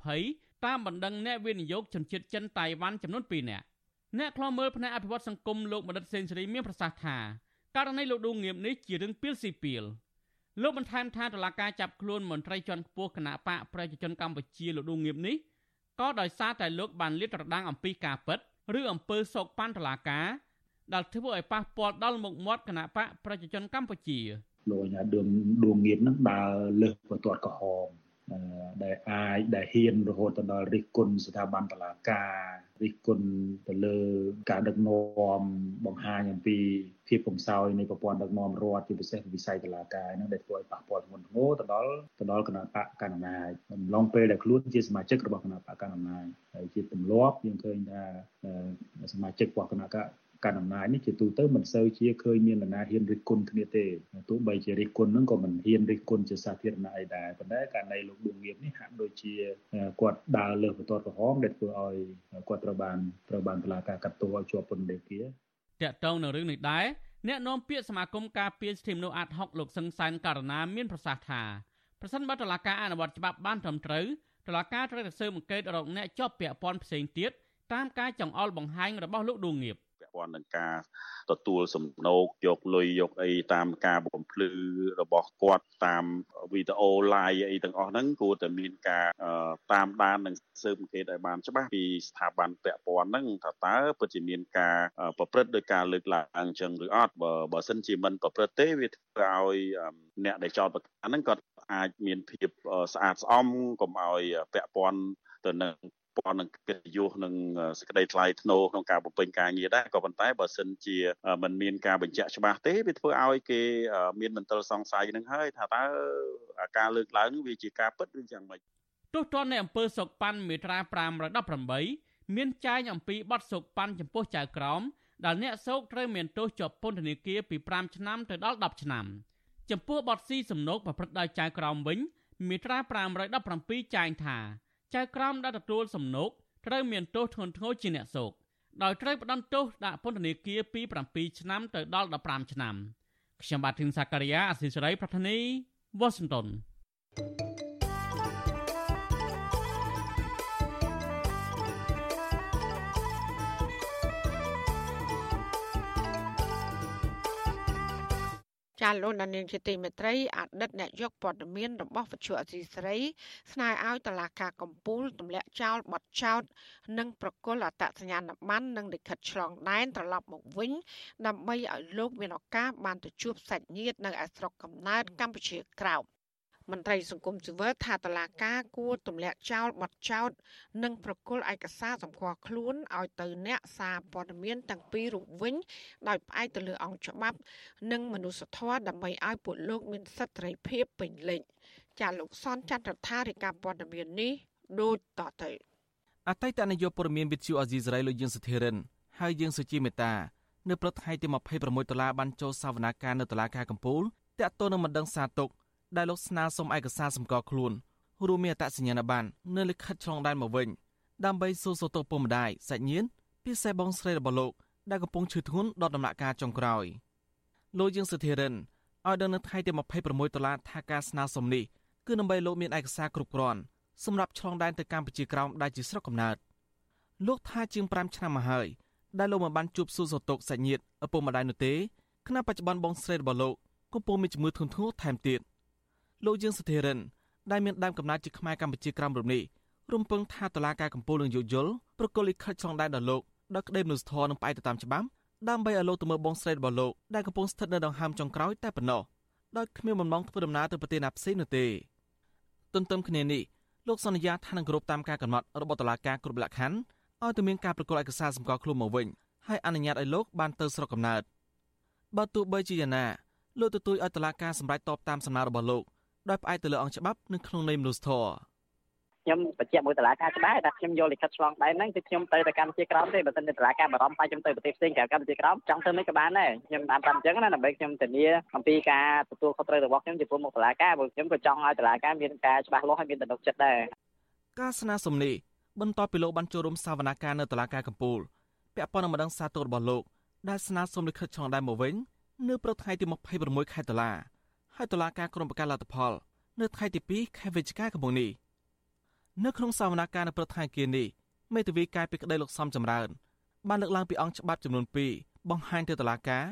2020តាមបណ្ដឹងអ្នកវិនិយោគជនជាតិចិនតៃវ៉ាន់ចំនួន2នាក់ អ្នកខ្លោមើលផ្នែកអភិវឌ្ឍសង្គមលោកបណ្ឌិតសេនស៊ូរីមានប្រសាសន៍ថាករណីលោកដួងងៀមនេះជារឿងពីលស៊ីពីលលោកបន្ថែមថាតុលាការចាប់ខ្លួនមន្ត្រីជាន់ខ្ពស់គណៈបកប្រជាជនកម្ពុជាលោកដួងងៀមនេះក៏ដោយសារតែលោកបានលាតត្រដាងអំពីការពិតឬអំពើសោកប៉ាន់តុលាការដែលធ្វើឲ្យប៉ះពាល់ដល់មុខមាត់គណៈបកប្រជាជនកម្ពុជាលោកអាញាដួងដួងងៀននឹងដើរលើសបន្ទាត់ក្រហម ដែលអាចដែលហ៊ានរហូតទៅដល់រិះគន់ស្ថាប័នតុលាការរិះគន់ទៅលើការដឹកនាំបង្ហាញអំពីភាពកំសោយនៃប្រព័ន្ធដឹកនាំរដ្ឋជាពិសេសវិស័យតុលាការហ្នឹងដែលធ្វើឲ្យប៉ះពាល់ធ្ងន់ធ្ងរទៅដល់ទៅដល់គណៈបកកណ្ដាលអំណាចអំឡុងពេលដែលខ្លួនជាសមាជិករបស់គណៈបកកណ្ដាលអំណាចហើយជាទម្លាប់យើងឃើញថាសមាជិករបស់គណៈ កាន់អំណាចនេះជាទូទៅមិនសូវជាឃើញមាននរណាហ៊ានរិះគន់គ្នាទេទោះបីជារិះគន់ហ្នឹងក៏មិនហ៊ានរិះគន់ជាសាធារណៈអីដែរប៉ុន្តែករណីលោកឌួងងៀបនេះហាក់ដូចជាគាត់ដើរលើសបន្ទាត់ក្រហមដែលធ្វើឲ្យគាត់ត្រូវបានត្រូវបានតុលាការកាត់ទោសឲ្យជាប់ពន្ធនាគារតាក់ទងនឹងរឿងនេះដែរអ្នកនាំពាក្យសមាគមការពារសិទ្ធិមនុស្សអាត់ហុកលោកសឹងសានករណាមានប្រសាសន៍ថាប្រសិនបើតុលាការអនុវត្តច្បាប់បានត្រឹមត្រូវតុលាការត្រូវតែស៊ើបអង្កេតរកអ្នកជាប់ពាក់ព័ន្ធផ្សេងទៀតតាមការចង្អុលបង្ហាញរបស់លោកឌួងងៀប ពព័ន្ធនឹងការទទួលសំណូកយកលុយយកអីតាមការបំភ្លឺរបស់គាត់តាមវីដេអូ live អីទាំងអស់ហ្នឹងគួរតែមានការតាមដាននិងស៊ើបអង្កេតឲ្យបានច្បាស់ពីស្ថាប័នពាក់ព័ន្ធហ្នឹងថាតើពិតជាមានការប្រព្រឹត្តដោយការលើកឡើងអញ្ចឹងឬអត់បើបើសិនជាមិនប្រព្រឹត្តទេវាធ្វើឲ្យអ្នកដែលចោទប្រកាន់ហ្នឹងគាត់អាចមានភាពស្អាតស្អំកុំឲ្យពាក់ព័ន្ធទៅនឹង ព័ន្ធនឹងកិត្តិយសនិងសេចក្តីថ្លៃថ្នូរក្នុងការបំពេញការងារដែរក៏ប៉ុន្តែបើសិនជាมันមានការបញ្ជាក់ច្បាស់ទេវាធ្វើឲ្យគេមានមន្ទិលសង្ស័យនឹងហើយថាតើការលើកឡើងវាជាការពិតឬយ៉ាងម៉េចទោះទណ្ឌនៃអំពើសុកប៉ាន់មេត្រា518មានចែងអំពីបទសុកប៉ាន់ចំពោះចៅក្រមដែលអ្នកសោកត្រូវមានទោសជាប់ពន្ធនាគារពី5ឆ្នាំទៅដល់10ឆ្នាំចំពោះបទស៊ីសំណូកប្រព្រឹត្តដោយចៅក្រមវិញមាត្រា517ចែងថា ចៅក្រមដែលទទួលសំណូកត្រូវមានទោសធ្ងន់ធ្ងរជាអ្នកសោកដោយត្រូវផ្តន្ទោសដាក់ពន្ធនាគារពី7ឆ្នាំទៅដល់15ឆ្នាំខ្ញុំបាទធីនសាការីយ៉ាអសិសរីប្រធានីវ៉ាស៊ីនតោន ចាលោកនាងជាទីមេត្រីអតីតអ្នកយកព័ត៌មានរបស់វិទ្យុអសីស្រីស្នើឲ្យតឡាការកំពូលទម្លាក់ចោលបទចោតនិងប្រគល់អត្តសញ្ញាណប័ណ្ណនិងលិខិតឆ្លងដែនត្រឡប់មកវិញ ដើម្បីឲ្យលោកមានឱកាសបានទៅជួបសាច់ញាតិនៅឯស្រុកកំណើតកម្ពុជាក្រោម មន្ត្រីសង្គមស៊ីវិលថាតឡាការគួរទម្លាក់ចោលបទចោតនិងប្រគល់ឯកសារសម្គាល់ខ្លួនឲ្យទៅអ្នកសារព័ត៌មានទាំងពីររូបវិញ ដោយផ្អែកទៅលើអង្គច្បាប់ និងមនុស្សធម៌ដើម្បីឲ្យពួកលោកមានសិទ្ធិសេរីភាពពេញលេញចាលោកសនចន្ទរដ្ឋារិកាព័ត៌មាននេះដូចតទៅអតីតនាយកព័ត៌មានវិទ្យុអាស៊ីសេរីលោកយើងសុធិរិនហើយយើងសុជីមេតានៅព្រឹកថ្ងៃទី26ដុល្លារបានចូលសវនាការនៅតុលាការកំពូលតាក់ទងនឹងបណ្ដឹងសារទុក ដែលលោកស្នើសុំឯកសារសម្គាល់ខ្លួនរួមមានអត្តសញ្ញាណប័ណ្ណនៅលិខិតឆ្លងដែនមកវិញដើម្បីសួរសុខទុក្ខពុកម្ដាយសាច់ញាតិពិសេសបងស្រីរបស់លោកដែលកំពុងឈឺធ្ងន់ដល់ដំណាក់កាលចុងក្រោយលោកយើងសុធិរិនឲ្យដឹងនៅថ្ងៃទី26ដុល្លារថាការស្នើសុំនេះគឺដើម្បីលោកមានឯកសារគ្រប់គ្រាន់សម្រាប់ឆ្លងដែនទៅកម្ពុជាក្រោមដែលជាស្រុកកំណើតលោកថាជាង5ឆ្នាំមកហើយដែលលោកមិនបានជួបសួរសុខទុក្ខសាច់ញាតិឪពុកម្ដាយនោះទេខណៈបច្ចុប្បន្នបងស្រីរបស់លោកកំពុងមានជំងឺធ្ងន់ធ្ងរថែមទៀត លោកយើងសុធិរិនដែលមានដើមកំណើតជាខ្មែរកម្ពុជាក្រោមរំនេះរំពឹងថាតឡាការកម្ពុជានឹងយោគយល់ប្រកុលលិខិតឆ្លងដែនដល់លោកដល់ក្តីមនុស្សធម៌នឹងផ្អែកទៅតាមច្បាប់ដើម្បីឲ្យលោកទៅមើលបងស្រីរបស់លោកដែលកំពុងស្ថិតនៅដង្ហើមចុងក្រោយតែប៉ុណ្ណោះដោយគ្មានបំណងធ្វើដំណើរទៅប្រទេសណាផ្សេងនោះទេទន្ទឹមគ្នានេះលោកសន្យាថានឹងគោរពតាមការកំណត់របស់តុលាការគ្រប់លក្ខខណ្ឌឲ្យទៅមានការប្រកល់ឯកសារសម្គាល់ខ្លួនមកវិញហើយអនុញ្ញាតឲ្យលោកបានទៅស្រុកកំណើតបើទោះបីជាយ៉ាងណាលោកទទូចឲ្យតុលាការសម្រេចតបតាមសំណើរបស់លោក ដោយផ្អែកទៅលើអង្គច្បាប់និងក្នុងន័យមនុស្សធម៌ខ្ញុំបញ្ជាក់មួយតឡាការច្បាស់ថាខ្ញុំយកលិខិតឆ្លងដែនហ្នឹងគឺខ្ញុំទៅទៅកម្ពុជាក្រោមទេបើមិនតឡាការបារម្ភថាខ្ញុំទៅប្រទេសផ្សេងក្រៅកម្ពុជាក្រោមចង់ធ្វើមិនក៏បានដែរខ្ញុំបានប្រាប់អញ្ចឹងណាដើម្បីខ្ញុំធានាអំពីការទទួលខុសត្រូវរបស់ខ្ញុំចំពោះមុខតឡាការព្រោះខ្ញុំក៏ចង់ឲ្យតឡាការមានការច្បាស់លាស់ហើយមានទំនុកចិត្តដែរការស្នើសុំនេះបន្ទាប់ពីលោកបានចូលរួមសវនកម្មនៅតឡាការកំពូលពាក់ព័ន្ធនឹងម្ដងសាទររបស់លោកដែលស្នើសុំលិខិតឆ្លងដែនមកវិញនៅព្រឹកថ្ងៃទី26ខែតុលា ហើយតុលាការក្រុងប្រកាសលទ្ធផល នៅថ្ងៃទី2ខែវិច្ឆិកាឆ្នាំនេះនៅក្នុងសវនកម្មនៅព្រឹកថ្ងៃគៀនេះមេធាវីកាយពីក្តីលោកសំចម្រើន បានលើកឡើងពីអង្គច្បាប់ចំនួន2បង្ហាញទៅតុលាការ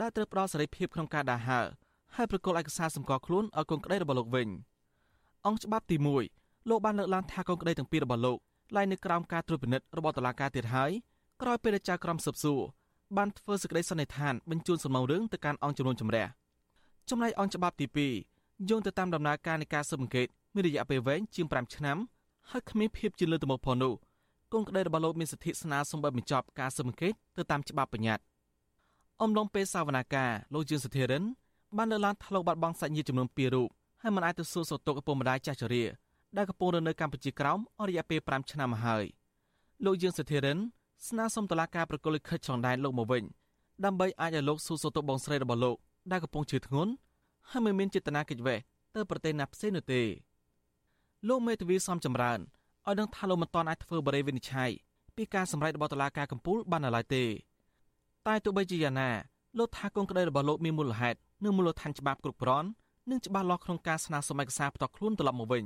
ដែលត្រូវផ្ដល់សេរីភាពក្នុងការដាហើហើយប្រកល់ឯកសារសម្គាល់ខ្លួនឲ្យកូនក្តីរបស់លោកវិញអង្គច្បាប់ទី1លោកបានលើកឡើងថាកូនក្តីទាំងពីររបស់លោកឡាយនៅក្រោមការត្រួតពិនិត្យរបស់តុលាការទៀតហើយក្រោយពេលដែលចៅក្រមស៊ើបសួរបានធ្វើសេចក្តីសន្និដ្ឋានបញ្ជូនសំណុំរឿងទៅកាន់អង្គជំនុំជម្រះ ចំណែកអង្គច្បាប់ទី2យោងទៅតាមដំណើរការនៃការស៊ើបអង្កេតមានរយៈពេលវែងជាង5ឆ្នាំហើយគ្មានភាពជាលើទំហំផងនោះកូនក្តីរបស់លោកមានសិទ្ធិស្នើសុំប័ណ្ណបញ្ចប់ការស៊ើបអង្កេតទៅតាមច្បាប់បញ្ញត្តិអំឡុងពេលសវនាការលោកជាងសុធិរិនបានលើកឡើងថាលោកបាត់បង់សាច់ញាតិចំនួន2រូបហើយមិនអាចទៅសួរសុខទុក្ខឪពុកម្ដាយចាស់ជរាដែលកំពុងរស់នៅកម្ពុជាក្រោមអស់រយៈពេល5ឆ្នាំមកហើយលោកយើងសុធិរិនស្នើសុំតុលាការប្រកុលលិខិតឆ្លងដែនលោកមកវិញដើម្បីអាចឲ្យលោកសួរសុខទុក្ខបងស្រីរបស់លោក ដែលកំពុងឈឺធ្ងន់ហើយមិនមានចេតនាកិច្ចវេះទៅប្រទេសណាផ្សេងនោះទេលោកមេធាវីសំចម្រើនឲ្យដឹងថាលោកមិនទាន់អាចធ្វើបរិយាវិនិច្ឆ័យពីការសម្រេចរបស់តុលាការកំពូលបានឡើយទេ តែទោះបីជាយ៉ាងណាលោកថាកូនក្តីរបស់លោកមានមូលហេតុនិងមូលដ្ឋានច្បាប់គ្រប់គ្រាន់និងច្បាស់លាស់ក្នុងការស្នើសុំឯកសារផ្ទាល់ខ្លួនត្រឡប់មកវិញ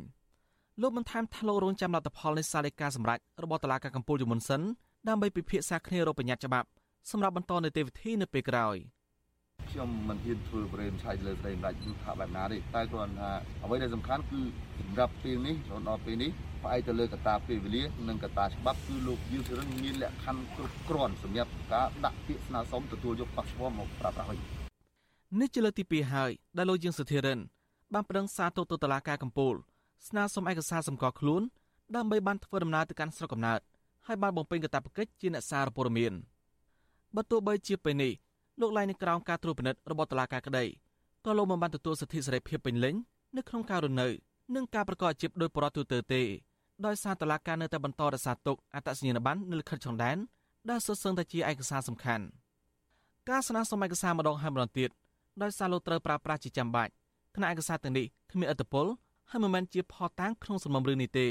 លោកបានថែមថាលោករងចាំលទ្ធផលនៃសាលដីកាសម្រេចរបស់តុលាការកំពូលជាមុនសិនដើម្បីពិភាក្សាគ្នារកបញ្ញត្តិច្បាប់សម្រាប់បន្តនីតិវិធីនៅពេលក្រោយ ខ្ញុំមិនហ៊ានធ្វើប្រេមឆៃលើស្រីម្ដេចគឺថាបែបណាទេតែគ្រាន់ថាអ្វីដែលសំខាន់គឺសម្រាប់ពេលនេះរហូតដល់ពេលនេះផ្អែកទៅលើកត្តាពេលវេលានិងកត្តាច្បាប់គឺលោកយឺសរិនមានលក្ខខណ្ឌគ្រប់គ្រាន់សម្រាប់ការដាក់ពាក្យស្នើសុំទទួលយកប៉ាសពតមកប្រើប្រាស់វិញនេះជាលើកទី2ហើយដែលលោកយើងសុធិរិនបានប្តឹងសារទៅតុលាការកំពូលស្នើសុំឯកសារសម្គាល់ខ្លួនដើម្បីបានធ្វើដំណើរទៅកាន់ស្រុកកំណើតហើយបានបំពេញកាតព្វកិច្ចជាអ្នកសារព័ត៌មានបើទោះបីជាពេលនេះ លោកឡាយនៅក្រោមការត្រួតពិនិត្យរបស់តុលាការក្តីក៏លោកមិនបានទទួលសិទ្ធិសេរីភាពពេញលេញនៅក្នុងការរស់នៅនិងការប្រកបអាជីពដោយប្រតិទូទៅទេដោយសារតុលាការនៅតែបន្តរក្សាទុកអត្តសញ្ញាណប័ណ្ណនៅលិខិតឆ្លងដែនដែលសុទ្ធសឹងតែជាឯកសារសំខាន់ការស្នើសុំឯកសារម្ដងហើយម្ដងទៀតដោយសារលោកត្រូវប្រើប្រាស់ជាចាំបាច់គណៈឯកសារទាំងនេះគ្មានឥទ្ធិពលហើយមិនមែនជាផតតាំងក្នុងសំណុំរឿងនេះទេ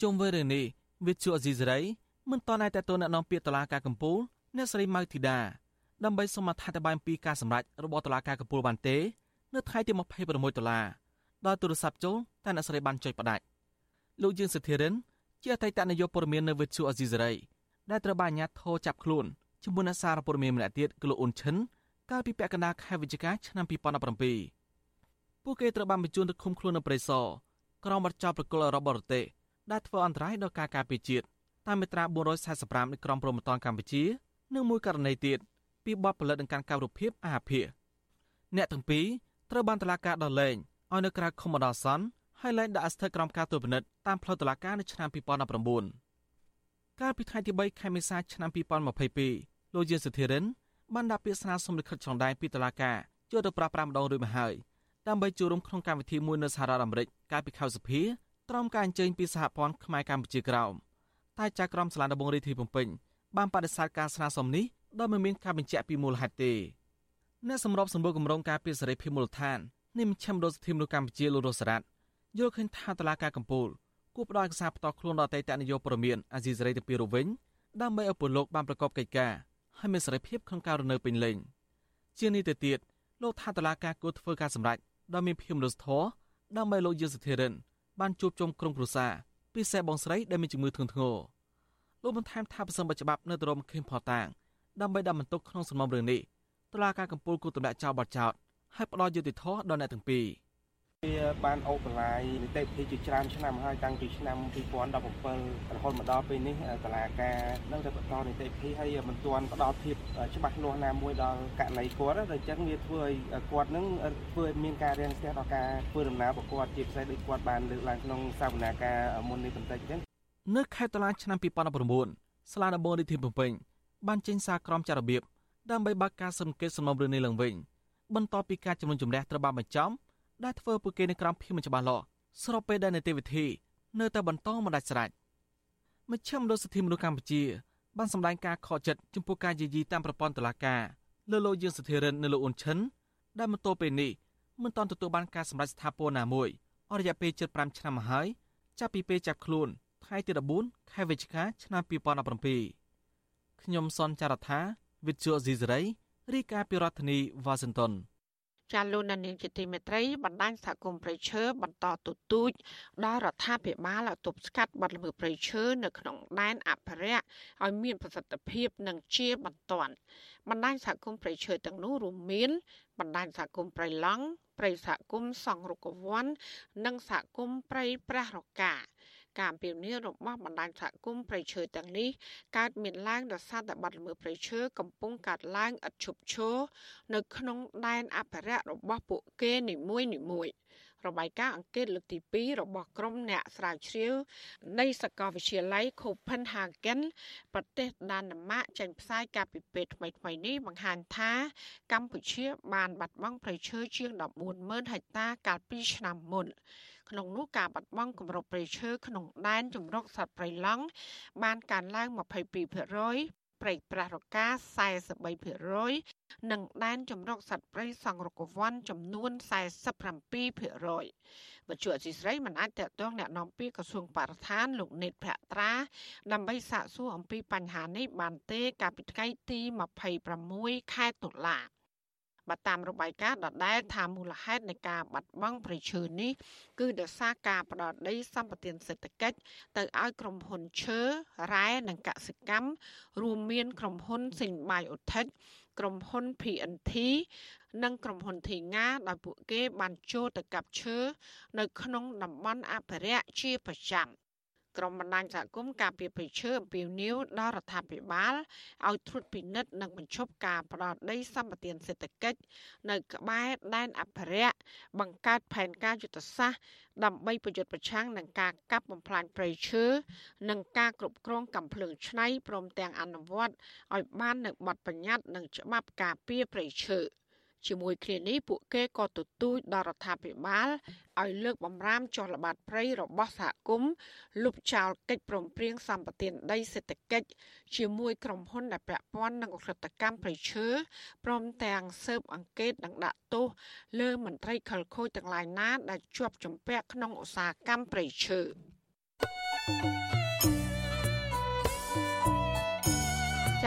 ជុំវិញរឿងនេះវិទ្យុអេស៊ីសរ៉ៃមិនតន់តែតទៅអ្នកនាំពាក្យតុលាការកំពូលអ្នកស្រីម៉ៅធីតា ដើម្បីសូមអធិប្បាយអំពីការសម្រេចរបស់តុលាការកំពូលបានទេ នៅថ្ងៃទី26ដុល្លារដោយទូរស័ព្ទចូលតែអ្នកស្រីបានចុចផ្ដាច់លោកយើងសិទ្ធិរិនជាអតីតនាយកព័ត៌មាននៅវិទ្យុអេស៊ីសរ៉ៃដែលត្រូវបានអាជ្ញាធរចាប់ខ្លួនជាមួយអ្នកសារព័ត៌មានម្នាក់ទៀតគឺលោកអ៊ុនឈិនកាលពីពាក់កណ្ដាលខែវិច្ឆិកាឆ្នាំ2017ពួកគេត្រូវបានបញ្ជូនទៅឃុំខ្លួននៅព្រៃសរក្រោមបទចោទប្រកុលរបស់បរទេសដែលធ្វើអន្តរាយដល់ការការពារជាតិតាមមាត្រា445នៃក្រមព្រហ្មទណ្ឌកម្ពុជានិងមួយករណីទៀត ពីបទផលិតនិងការកៅរូបភាពអាភិអ្នកទាំងពីរត្រូវបានតុលាការដោះលែងឲ្យនៅក្រៅឃុំបណ្ដោះអាសន្នហើយលែងដាក់ស្ថិតក្រោមការត្រួតពិនិត្យតាមផ្លូវតុលាការនៅឆ្នាំ2019កាលពីថ្ងៃទី3ខែមេសាឆ្នាំ2022លោកយានសុធិរិនបានដាក់ពាក្យស្នើសុំលិខិតឆ្លងដែនពីតុលាការយកទៅប្រាស្រ័យម្ដងរួចមកហើយដើម្បីចូលរួមក្នុងកម្មវិធីមួយនៅសហរដ្ឋអាមេរិកកាលពីខែសុភាត្រោមការអញ្ជើញពីសហព័ន្ធខ្មែរកម្ពុជាក្រោមតែចៅក្រមសាលាដំបងរាជធានីភ្នំពេញបានបដិសេធការស្នើសុំនេះ ដោយមិនមានការបញ្ជាក់ពីមូលហេតុទេអ្នកសម្របសម្រួលគម្រោងការពីសេរីភាពមូលដ្ឋាននៃមជ្ឈមណ្ឌលសិទ្ធិមនុស្សកម្ពុជាលោករស់សារ៉ាត់យល់ឃើញថាតឡាការកម្ពុជាគួរផ្ដល់ឯកសារផ្ទាល់ខ្លួនដល់អតីតនាយកព័ត៌មានអាស៊ីសេរីទៅពីរវិញដើម្បីឲ្យពលលោកបានប្រកបកិច្ចការហើយមានសេរីភាពក្នុងការរស់នៅពេញលេញជានេះទៅទៀតលោកថាតឡាការគួរធ្វើការសម្រេចដោយមានភាពមនុស្សធម៌ដើម្បីលោកយឺសធិរិនបានជួបជុំក្រុមគ្រួសារពិសេសបងស្រីដែលមានជំងឺធ្ងន់ធ្ងរលោកបន្ថែមថាប្រសិនបើច្បាប់នៅតែរំខេមផតាង ដើម្បីដាក់បន្ទុកក្នុងសំណុំរឿងនេះតុលាការកំពូលគូតម្លាក់ចោលបទចោតហើយផ្ដល់យុត្តិធម៌ដល់អ្នកទាំងពីរវាបានអូបឡាយនីតិវិធីជាច្រើនឆ្នាំហើយតាំងពីឆ្នាំ2017រហូតមកដល់ពេលនេះតឡាការនឹងតែបន្តនីតិវិធីហើយមិនទាន់ផ្ដល់ភាពច្បាស់លាស់ណាមួយដល់ករណីគាត់តែអញ្ចឹងវាធ្វើឲ្យគាត់នឹងធ្វើឲ្យមានការរាំងស្ទះដល់ការធ្វើដំណើររបស់គាត់ជាពិសេសដូចគាត់បានលើកឡើងក្នុងសវនាការមុននេះបន្តិចអញ្ចឹងនៅខែតុលាឆ្នាំ2019សាលាដំបងរាជធានីភ្នំពេញ បានចេញសារក្រមចាររបៀបដើម្បីបើកការសង្កេតសំណុំរឿងនេះឡើងវិញបន្ទាប់ពីការជំនុំជម្រះត្រូវបានបញ្ចំដែលធ្វើពួកគេនៅក្រោមភាពមិនច្បាស់លាស់ស្របពេលដែលនីតិវិធីនៅតែបន្តមិនដាច់ស្រេចមជ្ឈមណ្ឌលសិទ្ធិមនុស្សកម្ពុជាបានសម្ដែងការខកចិត្តចំពោះការយាយីតាមប្រព័ន្ធតុលាការលើលោកយើងសធិរិននៅលោកអ៊ុនឈិនដែលមកទល់ពេលនេះមិនទាន់ទទួលបានការសម្រេចស្ថាពរណាមួយអស់រយៈពេលជិត5ឆ្នាំមកហើយចាប់ពីពេលចាប់ខ្លួនថ្ងៃទី14ខែវិច្ឆិកាឆ្នាំ2017 ខ្ញុំសនចាររថាវិទ្យុស៊ីសេរីរាយការណ៍ពីរដ្ឋធានីវ៉ាស៊ីនតោនចាលោកនាងជាទីមេត្រីបណ្ដាញសហគមន៍ប្រៃឈើបន្តទទូចដល់រដ្ឋាភិបាលឲ្យទប់ស្កាត់បទល្មើសប្រៃឈើនៅក្នុងដែនអភិរក្សឲ្យមានប្រសិទ្ធភាពនិងជាបន្ទាន់បណ្ដាញសហគមន៍ប្រៃឈើទាំងនោះរួមមានបណ្ដាញសហគមន៍ប្រៃឡង់ប្រៃសហគមន៍សង្រុកវ័ននិងសហគមន៍ប្រៃប្រះរកា ការអំពាវនាវរបស់បណ្ដាញសហគមន៍ប្រៃឈើទាំងនេះកើតមានឡើងដោយសារតែបាត់ល្មើសប្រៃឈើកំពុងកើតឡើងឥតឈប់ឈរនៅក្នុងដែនអភិរក្សរបស់ពួកគេនីមួយនីមួយរបាយការណ៍អង្កេតលើកទី2របស់ក្រុមអ្នកស្រាវជ្រាវនៃសាកលវិទ្យាល័យ Copenhagen ប្រទេសដាណឺម៉ាកចេញផ្សាយកាលពីពេលថ្មីៗនេះបង្ហាញថា កម្ពុជាបានបាត់បង់ព្រៃឈើជាង140,000ហិកតាកាលពីឆ្នាំមុន ក្នុងនោះការបាត់បង់គម្របព្រៃឈើក្នុងដែនជំរកសត្វព្រៃឡង់បានកើនឡើង22%ព្រៃប្រះរកា43%និងដែនជំរកសត្វព្រៃសង្រកវ័នចំនួន47%វជ្ជអសីស្រីមិនអាចតតងแนะនាំពាក្យក្រសួងបរិស្ថានលោកនេតភក្ត្រា ដើម្បីសាកសួរអំពីបញ្ហានេះបានទេកាលពីថ្ងៃទី26ខែតុលា បើតាមរបាយការណ៍ដដែលថាមូលហេតុនៃការបាត់បង់ប្រៃឈើនេះគឺដោយសារការផ្ដោតដីសម្បត្តិសេដ្ឋកិច្ចទៅឲ្យក្រុមហ៊ុនឈើរ៉ែនិងកសិកម្មរួមមានក្រុមហ៊ុនសិញបាយអូថិចក្រុមហ៊ុន PNT និងក្រុមហ៊ុនធីងាដោយពួកគេបានចូលទៅកាប់ឈើនៅក្នុងតំបន់អភិរក្សជាប្រចាំ ក្រុមបណ្ដាញសហគមន៍ការពារព្រៃឈើអំពាវនាវដល់រដ្ឋាភិបាលឲ្យត្រួតពិនិត្យនិងបញ្ឈប់ការផ្ដោតដីសម្បត្តិសេដ្ឋកិច្ចនៅក្បែរដែនអភិរក្សបង្កើតផែនការយុទ្ធសាស្ត្រដើម្បីប្រយុទ្ធប្រឆាំងនឹងការកាប់បំផ្លាញព្រៃឈើនិងការគ្រប់គ្រងកំភ្លើងឆ្នៃព្រមទាំងអនុវត្តឲ្យបាននូវបទបញ្ញត្តិនិងច្បាប់ការពារព្រៃឈើ។ ជាមួយគ្នានេះពួកគេក៏ទទូចដល់រដ្ឋាភិបាលឲ្យលើកបំរាមចុះល្បាតព្រៃរបស់សហគមន៍លុបចោលកិច្ចព្រមព្រៀងសម្បទានដីសេដ្ឋកិច្ចជាមួយក្រុមហ៊ុនដែលពាក់ព័ន្ធនឹងអក្រិតកម្មព្រៃឈើព្រមទាំងស៊ើបអង្កេតនិងដាក់ទោសលើមន្ត្រីខលខូចទាំងឡាយណាដែលជាប់ជំពាក់ក្នុងឧស្សាហកម្មព្រៃឈើ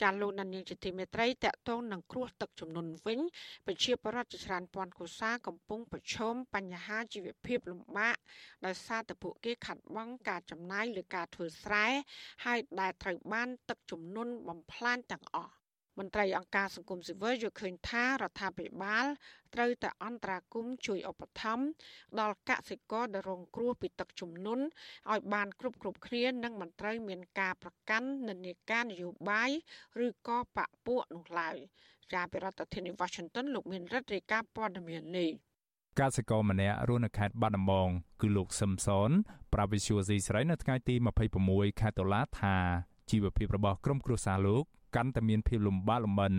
ចាលោកនានីជាទីមេត្រីតកតងនឹងគ្រោះទឹកជំនន់វិញប្រជាពលរដ្ឋជាច្រើនពាន់កុសាកំពុងប្រឈមបញ្ហាជីវភាពលំបាកដោយសារតែពួកគេខាត់បងការចំណាយលើការធ្វើស្រែហើយដែលត្រូវបានទឹកជំនន់បំផ្លាញទាំងអស់ មន្ត្រីអង្គការសង្គមស៊ីវិលយល់ឃើញថារដ្ឋាភិបាលត្រូវតែអន្តរាគមជួយឧបត្ថម្ភដល់កសិករដែលរងគ្រោះពីទឹកជំនន់ឲ្យបានគ្រប់គ្រប់គ្នានិងមិនត្រូវមានការប្រកាន់និន្នាការនយោបាយឬក៏បពពួកនោះឡើយជាប្រធានាធិបតី Washington លោកមានរដ្ឋរាយការណ៍ព័ត៌មាននេះកសិករម្នាក់រស់នៅខេត្តបាត់ដំបងគឺលោកសឹមសនប្រាវិសុយស៊ីស្រីនៅថ្ងៃទី26ខែតុលាថាជីវភាពរបស់ក្រុមគ្រួសារលោក កាន់តែមានភាពលំបាកលំបិន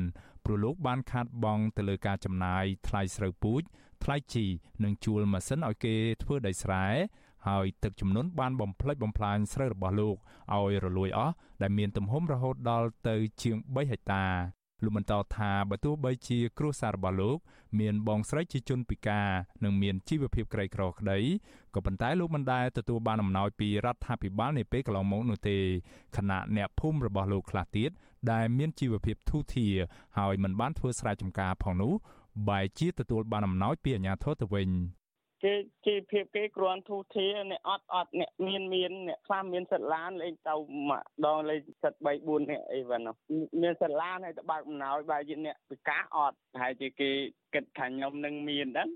ព្រោះលោកបានខាតបង់ទៅលើការចំណាយថ្លៃស្រូវពូជថ្លៃជីនិងជួលម៉ាស៊ីនឲ្យគេធ្វើដីស្រែហើយទឹកជំនន់បានបំផ្លិចបំផ្លាញស្រូវរបស់លោកឲ្យរលួយអស់ដែលមានទំហំរហូតដល់ទៅជាង3ហិកតា លោកបន្តថាបើទោះបីជាគ្រួសាររបស់លោក មានបងស្រីជាជនពិការនិងមានជីវភាពក្រីក្រក្តីក៏ប៉ុន្តែលោកមិនដែលទទួលបានអំណោយពីរដ្ឋាភិបាលនាពេលកន្លងមកនោះទេខណៈអ្នកភូមិរបស់លោកខ្លះទៀតដែលមានជីវភាពធូរធារហើយមិនបានធ្វើស្រែចម្ការផងនោះបែរជាទទួលបានអំណោយពីអាជ្ញាធរទៅវិញ គេជីវភាពគេគ្រាន់ធូរធារអ្នកអត់អត់អ្នកមានមានអ្នកខ្លះមានសិតឡានលេងទៅម្ដងលេងសិត3 4អ្នកអីបាទនោះមានសិតឡានហើយទៅបើកអំណោយបែរជាអ្នកពិការអត់ហើយជាគេគិតថាខ្ញុំនឹងមានហ្នឹង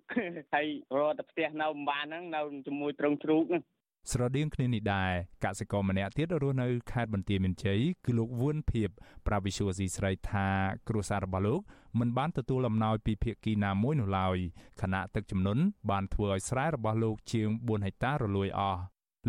ហើយរត់ទៅផ្ទះនៅម្បានហ្នឹងនៅជាមួយត្រង់ជ្រូកហ្នឹងស្រដៀងគ្នានេះដែរកសិករម្នាក់ទៀតរស់នៅខេត្តបន្ទាយមានជ័យគឺលោកវឿនភៀបប្រាវិសុវស៊ីស្រីថាគ្រួសាររបស់លោក មិនបានទទួលអំណោយពីភាគីណាមួយនោះឡើយខណៈទឹកជំនន់បានធ្វើឲ្យស្រែរបស់លោកជាង4ហិកតារលួយអស់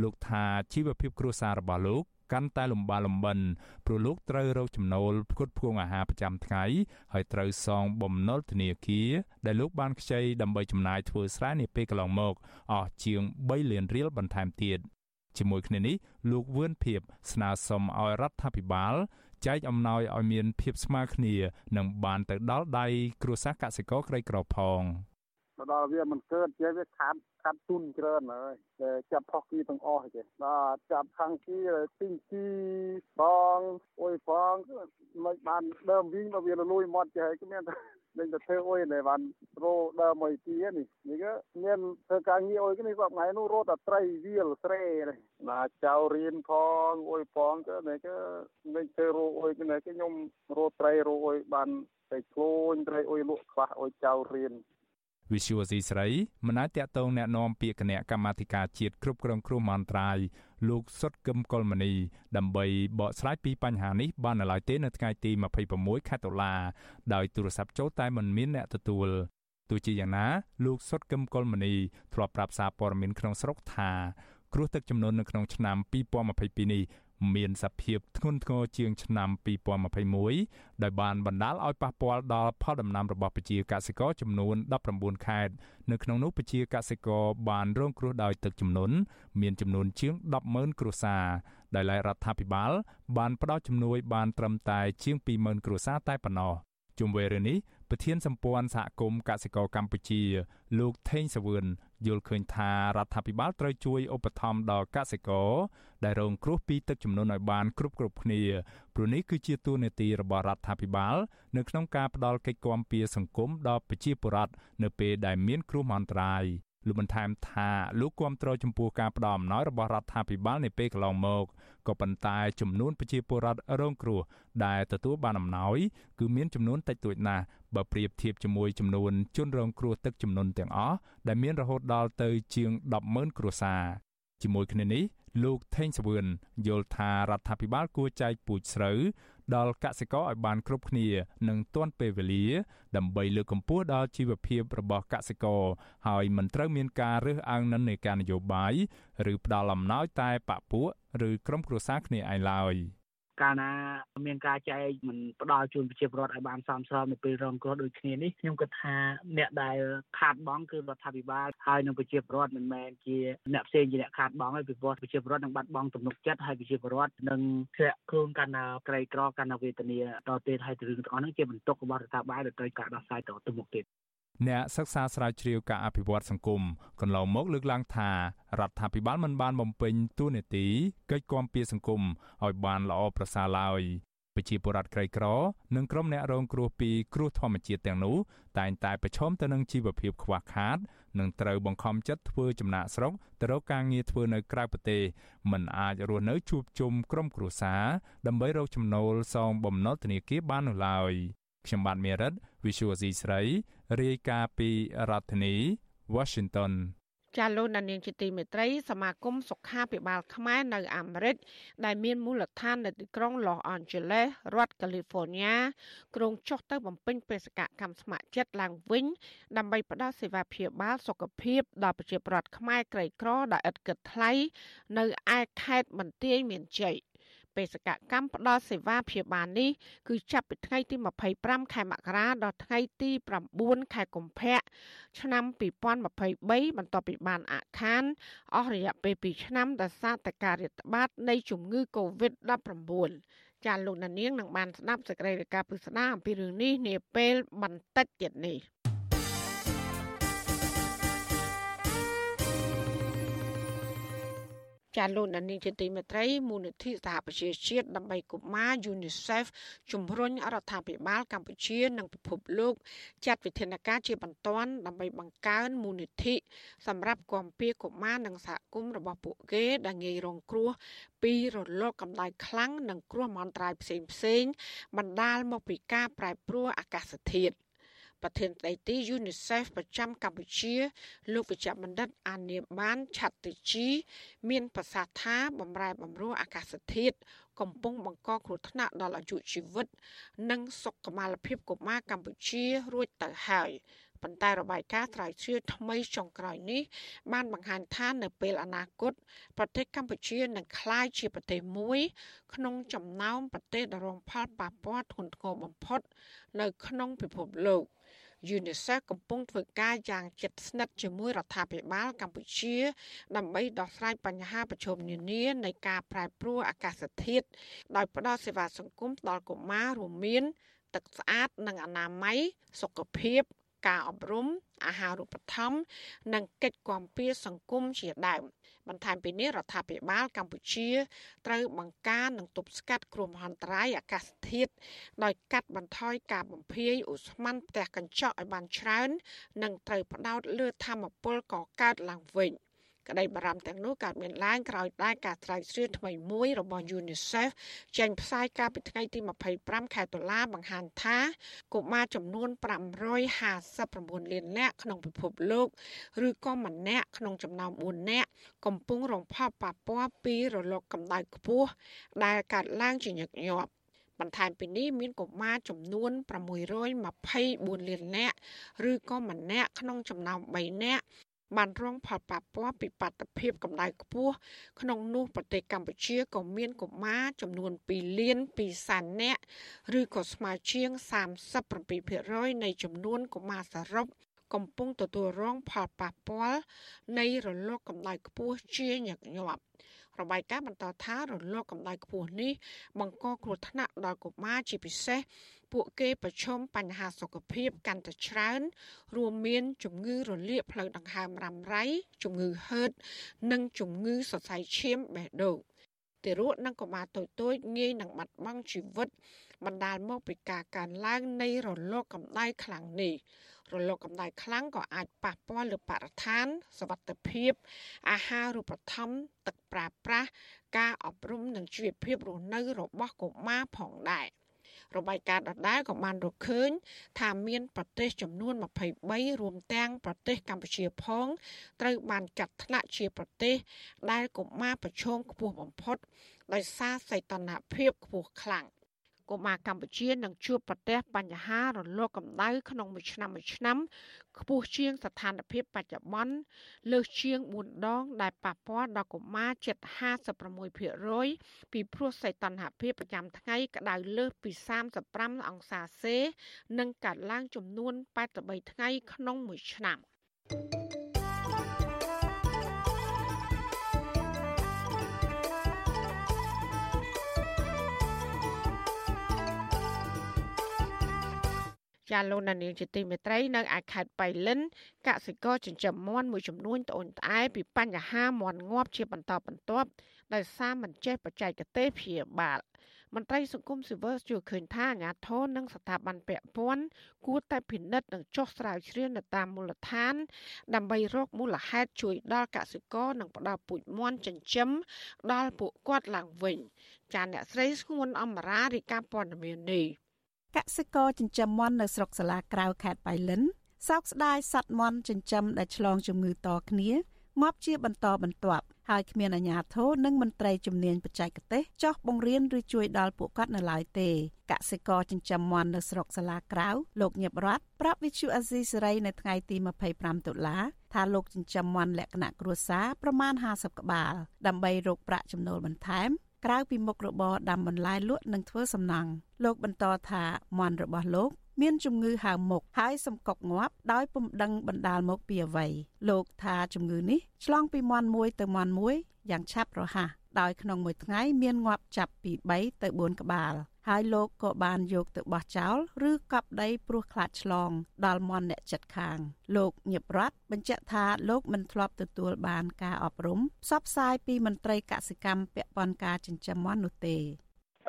លោកថាជីវភាពគ្រួសាររបស់លោកកាន់តែលំបាកលំបិនព្រោះលោកត្រូវរកចំណូលផ្គត់ផ្គង់អាហារប្រចាំថ្ងៃហើយត្រូវសងបំណុលធនាគារដែលលោកបានខ្ចីដើម្បីចំណាយធ្វើស្រែនាពេលកន្លងមកអស់ជាង3លានរៀលបន្ថែមទៀតជាមួយគ្នានេះលោកវឿនភៀបស្នើសុំឲ្យរដ្ឋាភិបាល ចែកអំណោយឲ្យមានភាពស្មើគ្នានិងបានទៅដល់ដៃគ្រួសារកសិករក្រីក្រផងទៅដល់វាមិនកើតជាវាខាត់ ខាត់ទុនច្រើនហើយតែចាប់ផុសគីទាំងអស់ទេបាទចាប់ខាងគីទីងគីបងអុយផងមិនបានដើមវិញមកវាលលួយមាត់ចេះគឺមាននឹងទៅធ្វើអុយនៅបានរោដើមមួយទីនេះនេះក៏មានធ្វើការងារអុយនេះគាត់ថ្ងៃនោះរោតែត្រីវាលស្រែនេះណាចៅរៀនផងអុយផងក៏នេះក៏នឹងធ្វើរោអុយនេះក៏ខ្ញុំរោត្រីរោអុយបានតែខ្លួនត្រីអុយលក់ខ្វះអុយចៅរៀន វិសុវស៊ីស្រីមិនអាចតកតងแนะនាំពាក្យគណៈកម្មាធិការជាតិគ្រប់គ្រងគ្រោះមហន្តរាយលោកសុតកឹមកុលមនីដើម្បីបកស្រាយពីបញ្ហានេះបាននៅឡើយទេនៅថ្ងៃទី26ខែតុលាដោយទូរស័ព្ទចូលតែមិនមានអ្នកទទួលទោះជាយ៉ាងណាលោកសុតកឹមកុលមនីធ្លាប់ប្រាប់សារព័ត៌មានក្នុងស្រុកថាគ្រោះទឹកចំនួននៅក្នុងឆ្នាំ2022នេះ មានសភាពធ្ងន់ធ្ងរជាងឆ្នាំ2021ដោយបានបណ្ដាលឲ្យប៉ះពាល់ដល់ផលដំណាំរបស់ប្រជាកសិករចំនួន19ខេត្តនៅក្នុងនោះប្រជាកសិករបានរងគ្រោះដោយទឹកជំនន់មានចំនួនជាង100000គ្រួសារដែលរដ្ឋាភិបាលបានផ្ដល់ជំនួយបានត្រឹមតែជាង20000គ្រួសារតែប៉ុណ្ណោះជុំវិញរឿងនេះប្រធានសម្ព័ន្ធសហគមន៍កសិករកម្ពុជា លោកថេងសាវឿន យល់ឃើញថារដ្ឋាភិបាលត្រូវជួយឧបត្ថម្ភដល់កសិករដែលរងគ្រោះពីទឹកជំនន់ឲ្យបានគ្រប់គ្រប់គ្នាព្រោះនេះគឺជាទួនាទីរបស់រដ្ឋាភិបាលនៅក្នុងការផ្ដល់កិច្ចគាំពារសង្គមដល់ប្រជាពលរដ្ឋនៅពេលដែលមានគ្រោះមហន្តរាយ លោកបន្ថែមថាលោកគាំទ្រចំពោះការផ្ដល់អំណោយរបស់រដ្ឋាភិបាលនៅពេលកន្លងមកក៏ប៉ុន្តែចំនួនប្រជាពលរដ្ឋរងគ្រោះដែលទទួលបានអំណោយគឺមានចំនួនតិចតួចណាស់បើប្រៀបធៀបជាមួយចំនួនជនរងគ្រោះទឹកជំនន់ទាំងអស់ដែលមានរហូតដល់ទៅជាង100000គ្រួសារជាមួយគ្នានេះលោកថេងសវឿនយល់ថារដ្ឋាភិបាលគួរចែកពូជស្រូវ ដល់កសិករឲ្យបានគ្រប់គ្នានិងទាន់ពេលវេលា ដើម្បីលើកកម្ពស់ដល់ជីវភាពរបស់កសិករហើយមិនត្រូវមានការរើសអើងនិន្នាការនយោបាយឬផ្ដាល់អំណោយតែបពពួកឬក្រុមគ្រួសារគ្នាឯងឡើយ។ កាលណាមានការចែកមិនផ្ដល់ជូនប្រជាពលរដ្ឋឲ្យបានសមស្របនៅពេលរងគ្រោះដូចគ្នានេះខ្ញុំគិតថាអ្នកដែលខាតបង់គឺរដ្ឋាភិបាលហើយនឹងប្រជាពលរដ្ឋមិនមែនជាអ្នកផ្សេងជាអ្នកខាតបង់ហើយពីព្រោះប្រជាពលរដ្ឋនឹងបាត់បង់ទំនុកចិត្តហើយប្រជាពលរដ្ឋនឹងធ្លាក់ខ្លួនកាន់តែក្រីក្រកាន់តែវេទនាតទៅហើយរឿងទាំងអស់នេះជាបន្ទុករបស់រដ្ឋាភិបាលដែលត្រូវការដោះស្រាយតទៅមុខទៀត អ្នកសិក្សាស្រាវជ្រាវការអភិវឌ្ឍសង្គមកន្លងមកលើកឡើងថារដ្ឋាភិបាលមិនបានបំពេញតួនាទីកិច្ចគាំពារសង្គមឲ្យបានល្អប្រសើរឡើយប្រជាពលរដ្ឋក្រីក្រនិងក្រុមអ្នករងគ្រោះពីគ្រោះធម្មជាតិទាំងនោះតែងតែប្រឈមទៅនឹងជីវភាពខ្វះខាតនិងត្រូវបង្ខំចិត្តធ្វើចំណាក់ស្រុកទៅរកការងារធ្វើនៅក្រៅប្រទេសមិនអាចរស់នៅជួបជុំក្រុមគ្រួសារដើម្បីរកចំណូលសងបំណុលធនាគារបាននោះឡើយខ្ញុំបាទមេរិត Visual C ស្រីរាយការណ៍ពីរដ្ឋធានី Washington ចាលោកដានៀងជាទីមេត្រីសមាគមសុខាភិបាលខ្មែរនៅអាមេរិកដែលមានមូលដ្ឋាននៅទីក្រុង Los Angeles រដ្ឋ California ក្រុងចុះទៅបំពេញបេសកកម្មស្ម័គ្រចិត្តឡើងវិញដើម្បីផ្តល់សេវាព្យាបាលសុខភាពដល់ប្រជាពលរដ្ឋខ្មែរក្រីក្រដែលឥតគិតថ្លៃនៅឯខេត្តបន្ទាយមានជ័យ បេសកកម្មផ្ដល់សេវាព្យាបាលនេះគឺចាប់ពីថ្ងៃទី25ខែមករាដល់ថ្ងៃទី9ខែកុម្ភៈឆ្នាំ2023បន្ទាប់ពីបានអាក់ខានអស់រយៈពេល2ឆ្នាំដោយសារតែការរាតត្បាតនៃជំងឺ Covid-19 ចាលោកណានៀងនឹងបានស្ដាប់សេចក្តីរាយការណ៍ពិស្ដារអំពីរឿងនេះនាពេលបន្តិចទៀតនេះ ចាលោកដានីជាទីមេត្រីមូលនិធិសហប្រជាជាតិដើម្បីកុមារ UNICEF ជំរុញរដ្ឋាភិបាលកម្ពុជានិងពិភពលោកចាត់វិធានការជាបន្ទាន់ដើម្បីបង្កើនមូលនិធិសម្រាប់គាំពៀកុមារនិងសហគមន៍របស់ពួកគេដែលងាយរងគ្រោះពីរលកកម្ដៅខ្លាំងនិងគ្រោះមហន្តរាយផ្សេងៗបណ្ដាលមកពីការប្រែប្រួលអាកាសធាតុ ប្រធានស្ដីទី UNICEF ប្រចាំកម្ពុជា លោកវិជ្ជបណ្ឌិត អានៀបានឆាត់តិជី មានប្រសាសន៍ថាបំរែបំរួលអាកាសធាតុកំពុងបង្កគ្រោះថ្នាក់ដល់អាយុជីវិត និងសុខុមាលភាពកុមារកម្ពុជារួចទៅហើយប៉ុន្តែរបាយការណ៍ស្រាវជ្រាវថ្មីចុងក្រោយនេះបានបង្ហាញថានៅពេលអនាគតប្រទេសកម្ពុជានឹងក្លាយជាប្រទេសមួយ ក្នុងចំណោមប្រទេសដែលរងផលប៉ះពាល់ធ្ងន់ធ្ងរបំផុត នៅក្នុងពិភពលោក។ UNICEF កំពុងធ្វើការយ៉ាងជិតស្និទ្ធជាមួយរដ្ឋាភិបាលកម្ពុជា ដើម្បីដោះស្រាយបញ្ហាប្រឈមនានានៃការប្រែប្រួលអាកាសធាតុដោយផ្តល់សេវាសង្គមដល់កុមាររួមមានទឹកស្អាតនិងអនាម័យសុខភាព ការអប់រំអាហារូបត្ថម្ភនិងកិច្ចគាំពារសង្គមជាដើមបន្ថែមពីនេះរដ្ឋាភិបាលកម្ពុជាត្រូវបង្ការនិងទប់ស្កាត់គ្រោះមហន្តរាយអាកាសធាតុដោយកាត់បន្ថយការបំភាយឧស្ម័នផ្ទះកញ្ចក់ឲ្យបានច្រើន និងត្រូវផ្ដោតលើធម្មពលកកើតឡើងវិញ។ ក្តីបារម្ភទាំងនោះកើតមានឡើងក្រោយដែលការស្រាវជ្រាវថ្មីមួយរបស់ UNICEF ចេញផ្សាយកាលពីថ្ងៃទី25ខែតុលាបង្ហាញថាកុមារចំនួន559លាននាក់ក្នុងពិភពលោកឬក៏ម្នាក់ក្នុងចំណោម4នាក់កំពុងរងផលប៉ះពាល់ពីរលកកម្ដៅខ្ពស់ដែលកើតឡើងជាញឹកញាប់បន្ថែមពីនេះមានកុមារចំនួន624លាននាក់ឬក៏ម្នាក់ក្នុងចំណោម3នាក់ បានរងផលប៉ះពាល់ពីបាតុភិបកម្ដៅខ្ពស់ក្នុងនោះប្រទេសកម្ពុជាក៏មានកុមារចំនួន2លាន2សែននាក់ឬក៏ស្មើជាង37%នៃចំនួនកុមារសរុបកំពុងទទួលរងផលប៉ះពាល់នៃរលកកម្ដៅខ្ពស់ជាញឹកញាប់របាយការណ៍បន្តថារលកកម្ដៅខ្ពស់នេះបង្កគ្រោះថ្នាក់ដល់កុមារជាពិសេស ពួកគេប្រឈមបញ្ហាសុខភាពកាន់តែច្រើន រួមមានជំងឺរលាកផ្លូវដង្ហើមរ៉ាំរ៉ៃជំងឺហឺត និងជំងឺសរសៃឈាមបេះដូងទារកនិងកុមារតូចៗងាយនឹងបាត់បង់ជីវិត បណ្ដាលមកពីការកើនឡើងនៃរលកកម្ដៅខ្លាំងនេះរលកកម្ដៅខ្លាំងក៏អាចប៉ះពាល់លើបរិស្ថានសវត្ថិភាព អាហារូបត្ថម្ភទឹកប្រើប្រាស់ការអប់រំនិងជីវភាពរស់នៅរបស់កុមារផងដែរ របាយការណ៍ដដែលក៏បានរកឃើញ ថាមានប្រទេសចំនួន23រួមទាំងប្រទេសកម្ពុជាផង ត្រូវបានចាត់ថ្នាក់ជាប្រទេស ដែលកុមារប្រឈមខ្ពស់បំផុតដោយសារសីតុណ្ហភាពខ្ពស់ខ្លាំង កុមារកម្ពុជានឹងជួបប្រទះបញ្ហារលកកម្ដៅក្នុងមួយឆ្នាំមួយឆ្នាំខ្ពស់ជាងស្ថានភាពបច្ចុប្បន្នលើសជាង4ដង ដែលប៉ះពាល់ដល់កុមារជិត56%ពីព្រោះសីតុណ្ហភាពប្រចាំថ្ងៃក្តៅលើសពី35អង្សាសេ និងកាត់ឡើងចំនួន83ថ្ងៃក្នុងមួយឆ្នាំ។ ចាលោកនាងជាទីមេត្រីនៅឯខេត្តបៃលិនកសិករចិញ្ចឹមមាន់មួយចំនួនត្អូញត្អែពីបញ្ហាមាន់ងាប់ជាបន្តបន្ទាប់ដោយសារមិនចេះបច្ចេកទេសព្យាបាលមន្ត្រីសង្គមស៊ីវិលជឿឃើញថាអាញាធរនិងស្ថាប័នពាក់ព័ន្ធគួរតែពិនិត្យនិងចុះស្រាវជ្រាវនៅតាមមូលដ្ឋាន ដើម្បីរកមូលហេតុជួយដល់កសិករនិងផ្ដល់ពូជមាន់ចិញ្ចឹមដល់ពួកគាត់ឡើងវិញចាអ្នកស្រីស្ងួនអមរារីកាព័ត៌មាននេះ កសិករចិញ្ចឹមមាន់នៅស្រុកសាឡាក្រៅខេត្តបៃលិនសោកស្ដាយសត្វមាន់ចិញ្ចឹមដែលឆ្លងជំងឺតគ្នាងាប់ជាបន្តបន្ទាប់ហើយគ្មានអាជ្ញាធរនិងមន្ត្រីជំនាញបច្ចេកទេសចោះបង្រៀនឬជួយដល់ពួកគាត់នៅឡើយទេកសិករចិញ្ចឹមមាន់នៅស្រុកសាឡាក្រៅលោកញឹបរ័ត្នប្រាប់វិទ្យុអាស៊ីសេរីនៅថ្ងៃទី25តុលាថាលោកចិញ្ចឹមមាន់លក្ខណៈគ្រួសារប្រមាណ50ក្បាលដើម្បីរកប្រាក់ចំណូលបន្ថែម ក្រៅពីមុខរបរដាំបន្លែលក់និងធ្វើសំណង់លោកបន្តថាមន់របស់លោកមានជំងឺហើមមុខហើយសំកុកងាប់ដោយពុំដឹងបណ្ដាលមកពីអ្វីលោកថាជំងឺនេះឆ្លងពីមន់មួយទៅមន់មួយយ៉ាងឆាប់រហ័សដោយក្នុងមួយថ្ងៃមានងាប់ចាប់ពី3ទៅ4ក្បាល ហើយលោកក៏បានយកទៅបោះចោលឬកប់ដីព្រោះខ្លាចឆ្លង ដល់មន់អ្នកចិត្តខាង លោកញឹបរ័ត្នបញ្ជាក់ថាលោកមិនធ្លាប់ទទួលបានការអប់រំផ្សព្វផ្សាយពីមន្ត្រីកសិកម្មពាក់ព័ន្ធការចិញ្ចឹមមាន់នោះទេ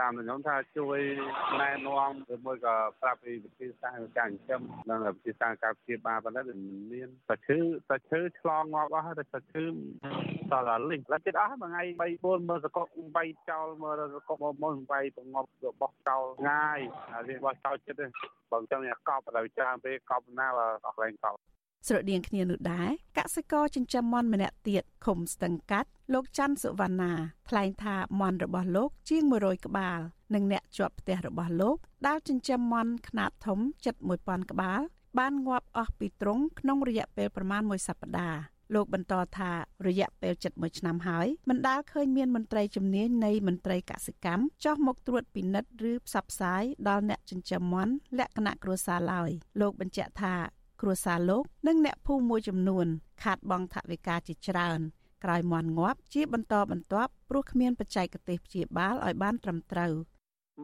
តាមខ្ញុំថាជួយណែនាំឬមួយក៏ប្រាប់ពីវិធីសាស្ត្រការចិញ្ចឹមនិងវិធីសាស្ត្រការព្យាបាលប៉ុន្តែមិនមានតែឈឺតែឈឺឆ្លងងាប់អស់ហើយតែឈឺតរលិចឡើងទៀតអស់មួយថ្ងៃ3 4មើលសកុក3ចោលមើលសកុកមកមក3ប្រងប់របស់ចោលងាយហើយវាបោះចោលចិត្តទេបើអញ្ចឹងកប់ទៅច្រើនពេលកប់ណាបើអស់កន្លែងកប់ ស្រដៀងគ្នានោះដែរកសិករចិញ្ចឹមមាន់ម្នាក់ទៀតឃុំស្ទឹងកាត់លោកច័ន្ទសុវណ្ណាថ្លែងថាមាន់របស់លោកជាង100ក្បាល និងអ្នកជាប់ផ្ទះរបស់លោកដែលចិញ្ចឹមមាន់ខ្នាតធំជិត1000ក្បាល បានងាប់អស់ពីទ្រុងក្នុងរយៈពេលប្រមាណ1សប្តាហ៍លោកបន្តថារយៈពេល71ឆ្នាំហើយមិនដាល់ឃើញមានមន្ត្រីជំនាញនៃមន្ត្រីកសិកម្មចោះមកត្រួតពិនិត្យឬផ្សព្វផ្សាយដល់អ្នកចិញ្ចឹមមាន់លក្ខណៈគ្រួសារឡើយលោកបញ្ជាក់ថា គ្រួសារលោក និងអ្នកភូមិមួយចំនួន ខាតបង់ថវិកាជាច្រើនក្រោយមន់ងាប់ជាបន្តបន្ទាប់ព្រោះគ្មានបច្ចេកទេសព្យាបាលឲ្យបានត្រឹមត្រូវ។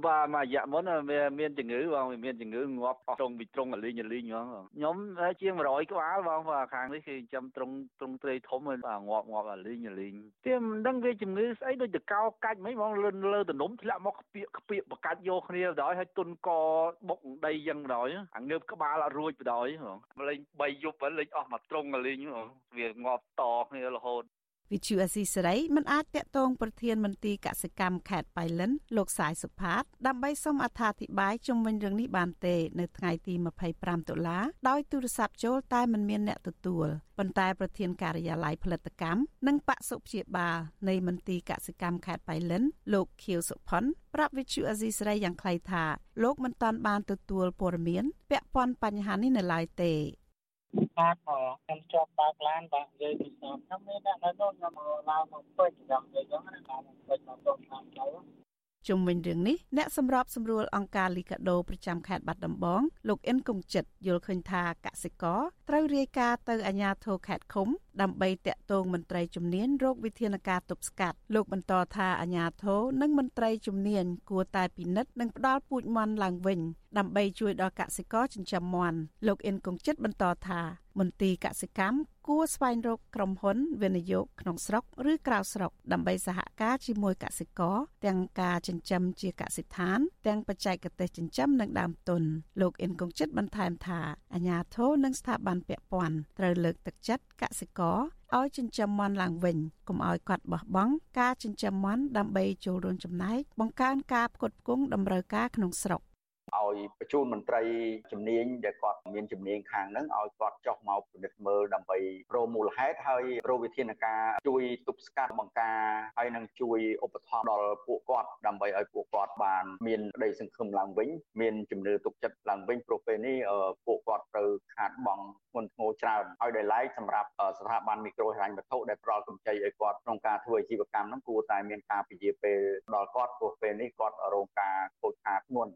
បាទមួយរយៈមុនវាមានជំងឺបងវាមានជំងឺងាប់អស់ត្រង់វិត្រង់អលីងអលីងហ្មងខ្ញុំជាង100ក្បាលបងខាងនេះគឺចាំត្រង់ត្រង់ត្រីធំងាប់ងាប់អលីងអលីងតែមិនដឹងវាជំងឺស្អីដូចតកោកាច់ហ្មងបងលឿនលើតំណុំធ្លាក់មកខ្ពៀកខ្ពៀកបកាច់យកគ្នាបណ្ដោយហើយទុនកបុកដីយ៉ាងបណ្ដោយអាងើបក្បាលអត់រួចបណ្ដោយហ្មងលេង3យប់លេងអស់មកត្រង់អលីងវាងាប់តគ្នារហូត វិទ្យុអស៊ីសេរីមិនអាចតាក់ទងប្រធានមន្ទីរកសិកម្មខេត្តបៃលិនលោកសាយសុផាតដើម្បីសូមអត្ថាធិប្បាយជុំវិញរឿងនេះបានទេនៅថ្ងៃទី25តុលាដោយទូរស័ព្ទចូលតែមិនមានអ្នកទទួលប៉ុន្តែប្រធានការិយាល័យផលិតកម្មនិងបកសុព្យាបាលនៃមន្ទីរកសិកម្មខេត្តបៃលិនលោកខៀវសុផុនប្រាប់វិទ្យុអេស៊ីស្រីយ៉ាងខ្លីថាលោកមិនទាន់បានទទួលព័ត៌មានពាក់ព័ន្ធបញ្ហានេះនៅឡើយទេ ខាតមកខ្ញុំជាប់បើកឡានបាទនិយាយពីខ្ញុំខ្ញុំមានអ្នកនៅនោះខ្ញុំមកឡើងមកពេជ្រយ៉ាងនិយាយចឹងណាឡើងមកពេជ្រមកចូលតាមទៅជុំវិញរឿងនេះអ្នកសម្របសម្រួលអង្គការលីកាដូប្រចាំខេត្តបាត់ដំបងលោកអិនកុងចិត្តយល់ឃើញថាកសិករត្រូវរាយការណ៍ទៅអាជ្ញាធរខេត្តឃុំដើម្បីតាក់ទងមន្ត្រីជំនាញរោគវិធានការទប់ស្កាត់លោកបន្តថាអាជ្ញាធរនិងមន្ត្រីជំនាញគួរតែពិនិត្យនិងផ្ដល់ពូជមាន់ឡើងវិញ ដើម្បីជួយដល់កសិករចិញ្ចឹមមាន់លោកអិនកុងចិត្តបន្តថាមន្ទីរកសិកម្មគួរស្វែងរកក្រុមហ៊ុន វិនិយោគក្នុងស្រុកឬក្រៅស្រុកដើម្បីសហការជាមួយកសិករទាំងការចិញ្ចឹមជាកសិដ្ឋាន ទាំងបច្ចេកទេសចិញ្ចឹមនិងដើមទុនលោកអិនកុងចិត្តបន្ថែមថាអាជ្ញាធរនិងស្ថាប័នពាក់ព័ន្ធត្រូវលើកទឹកចិត្តកសិករឲ្យចិញ្ចឹមមាន់ឡើងវិញកុំឲ្យគាត់បោះបង់ការចិញ្ចឹមមាន់ដើម្បីចូលរួមចំណែកបង្កើនការផ្គត់ផ្គង់តម្រូវការក្នុងស្រុក ឲ្យបញ្ជូនមន្ត្រីជំនាញដែលគាត់មានជំនាញខាងហ្នឹងឲ្យគាត់ចុះមកពិនិត្យមើលដើម្បីរមូលហេតុហើយរកវិធានការជួយទប់ស្កាត់បង្ការហើយនឹងជួយឧបត្ថម្ភដល់ពួកគាត់ដើម្បីឲ្យពួកគាត់បានមានក្តីសង្ឃឹមឡើងវិញមានជំនឿទុកចិត្តឡើងវិញព្រោះពេលនេះពួកគាត់ត្រូវខាតបង់ធ្ងន់ធ្ងរច្រើនហើយដែលឡែកសម្រាប់ស្ថាប័នមីក្រូហិរញ្ញវត្ថុដែលផ្ដល់កម្ចីឲ្យគាត់ក្នុងការធ្វើអាជីវកម្មហ្នឹងគួរតែមានការពជាពេលដល់គាត់ព្រោះពេលនេះគាត់រងការខូចខាតធ្ងន់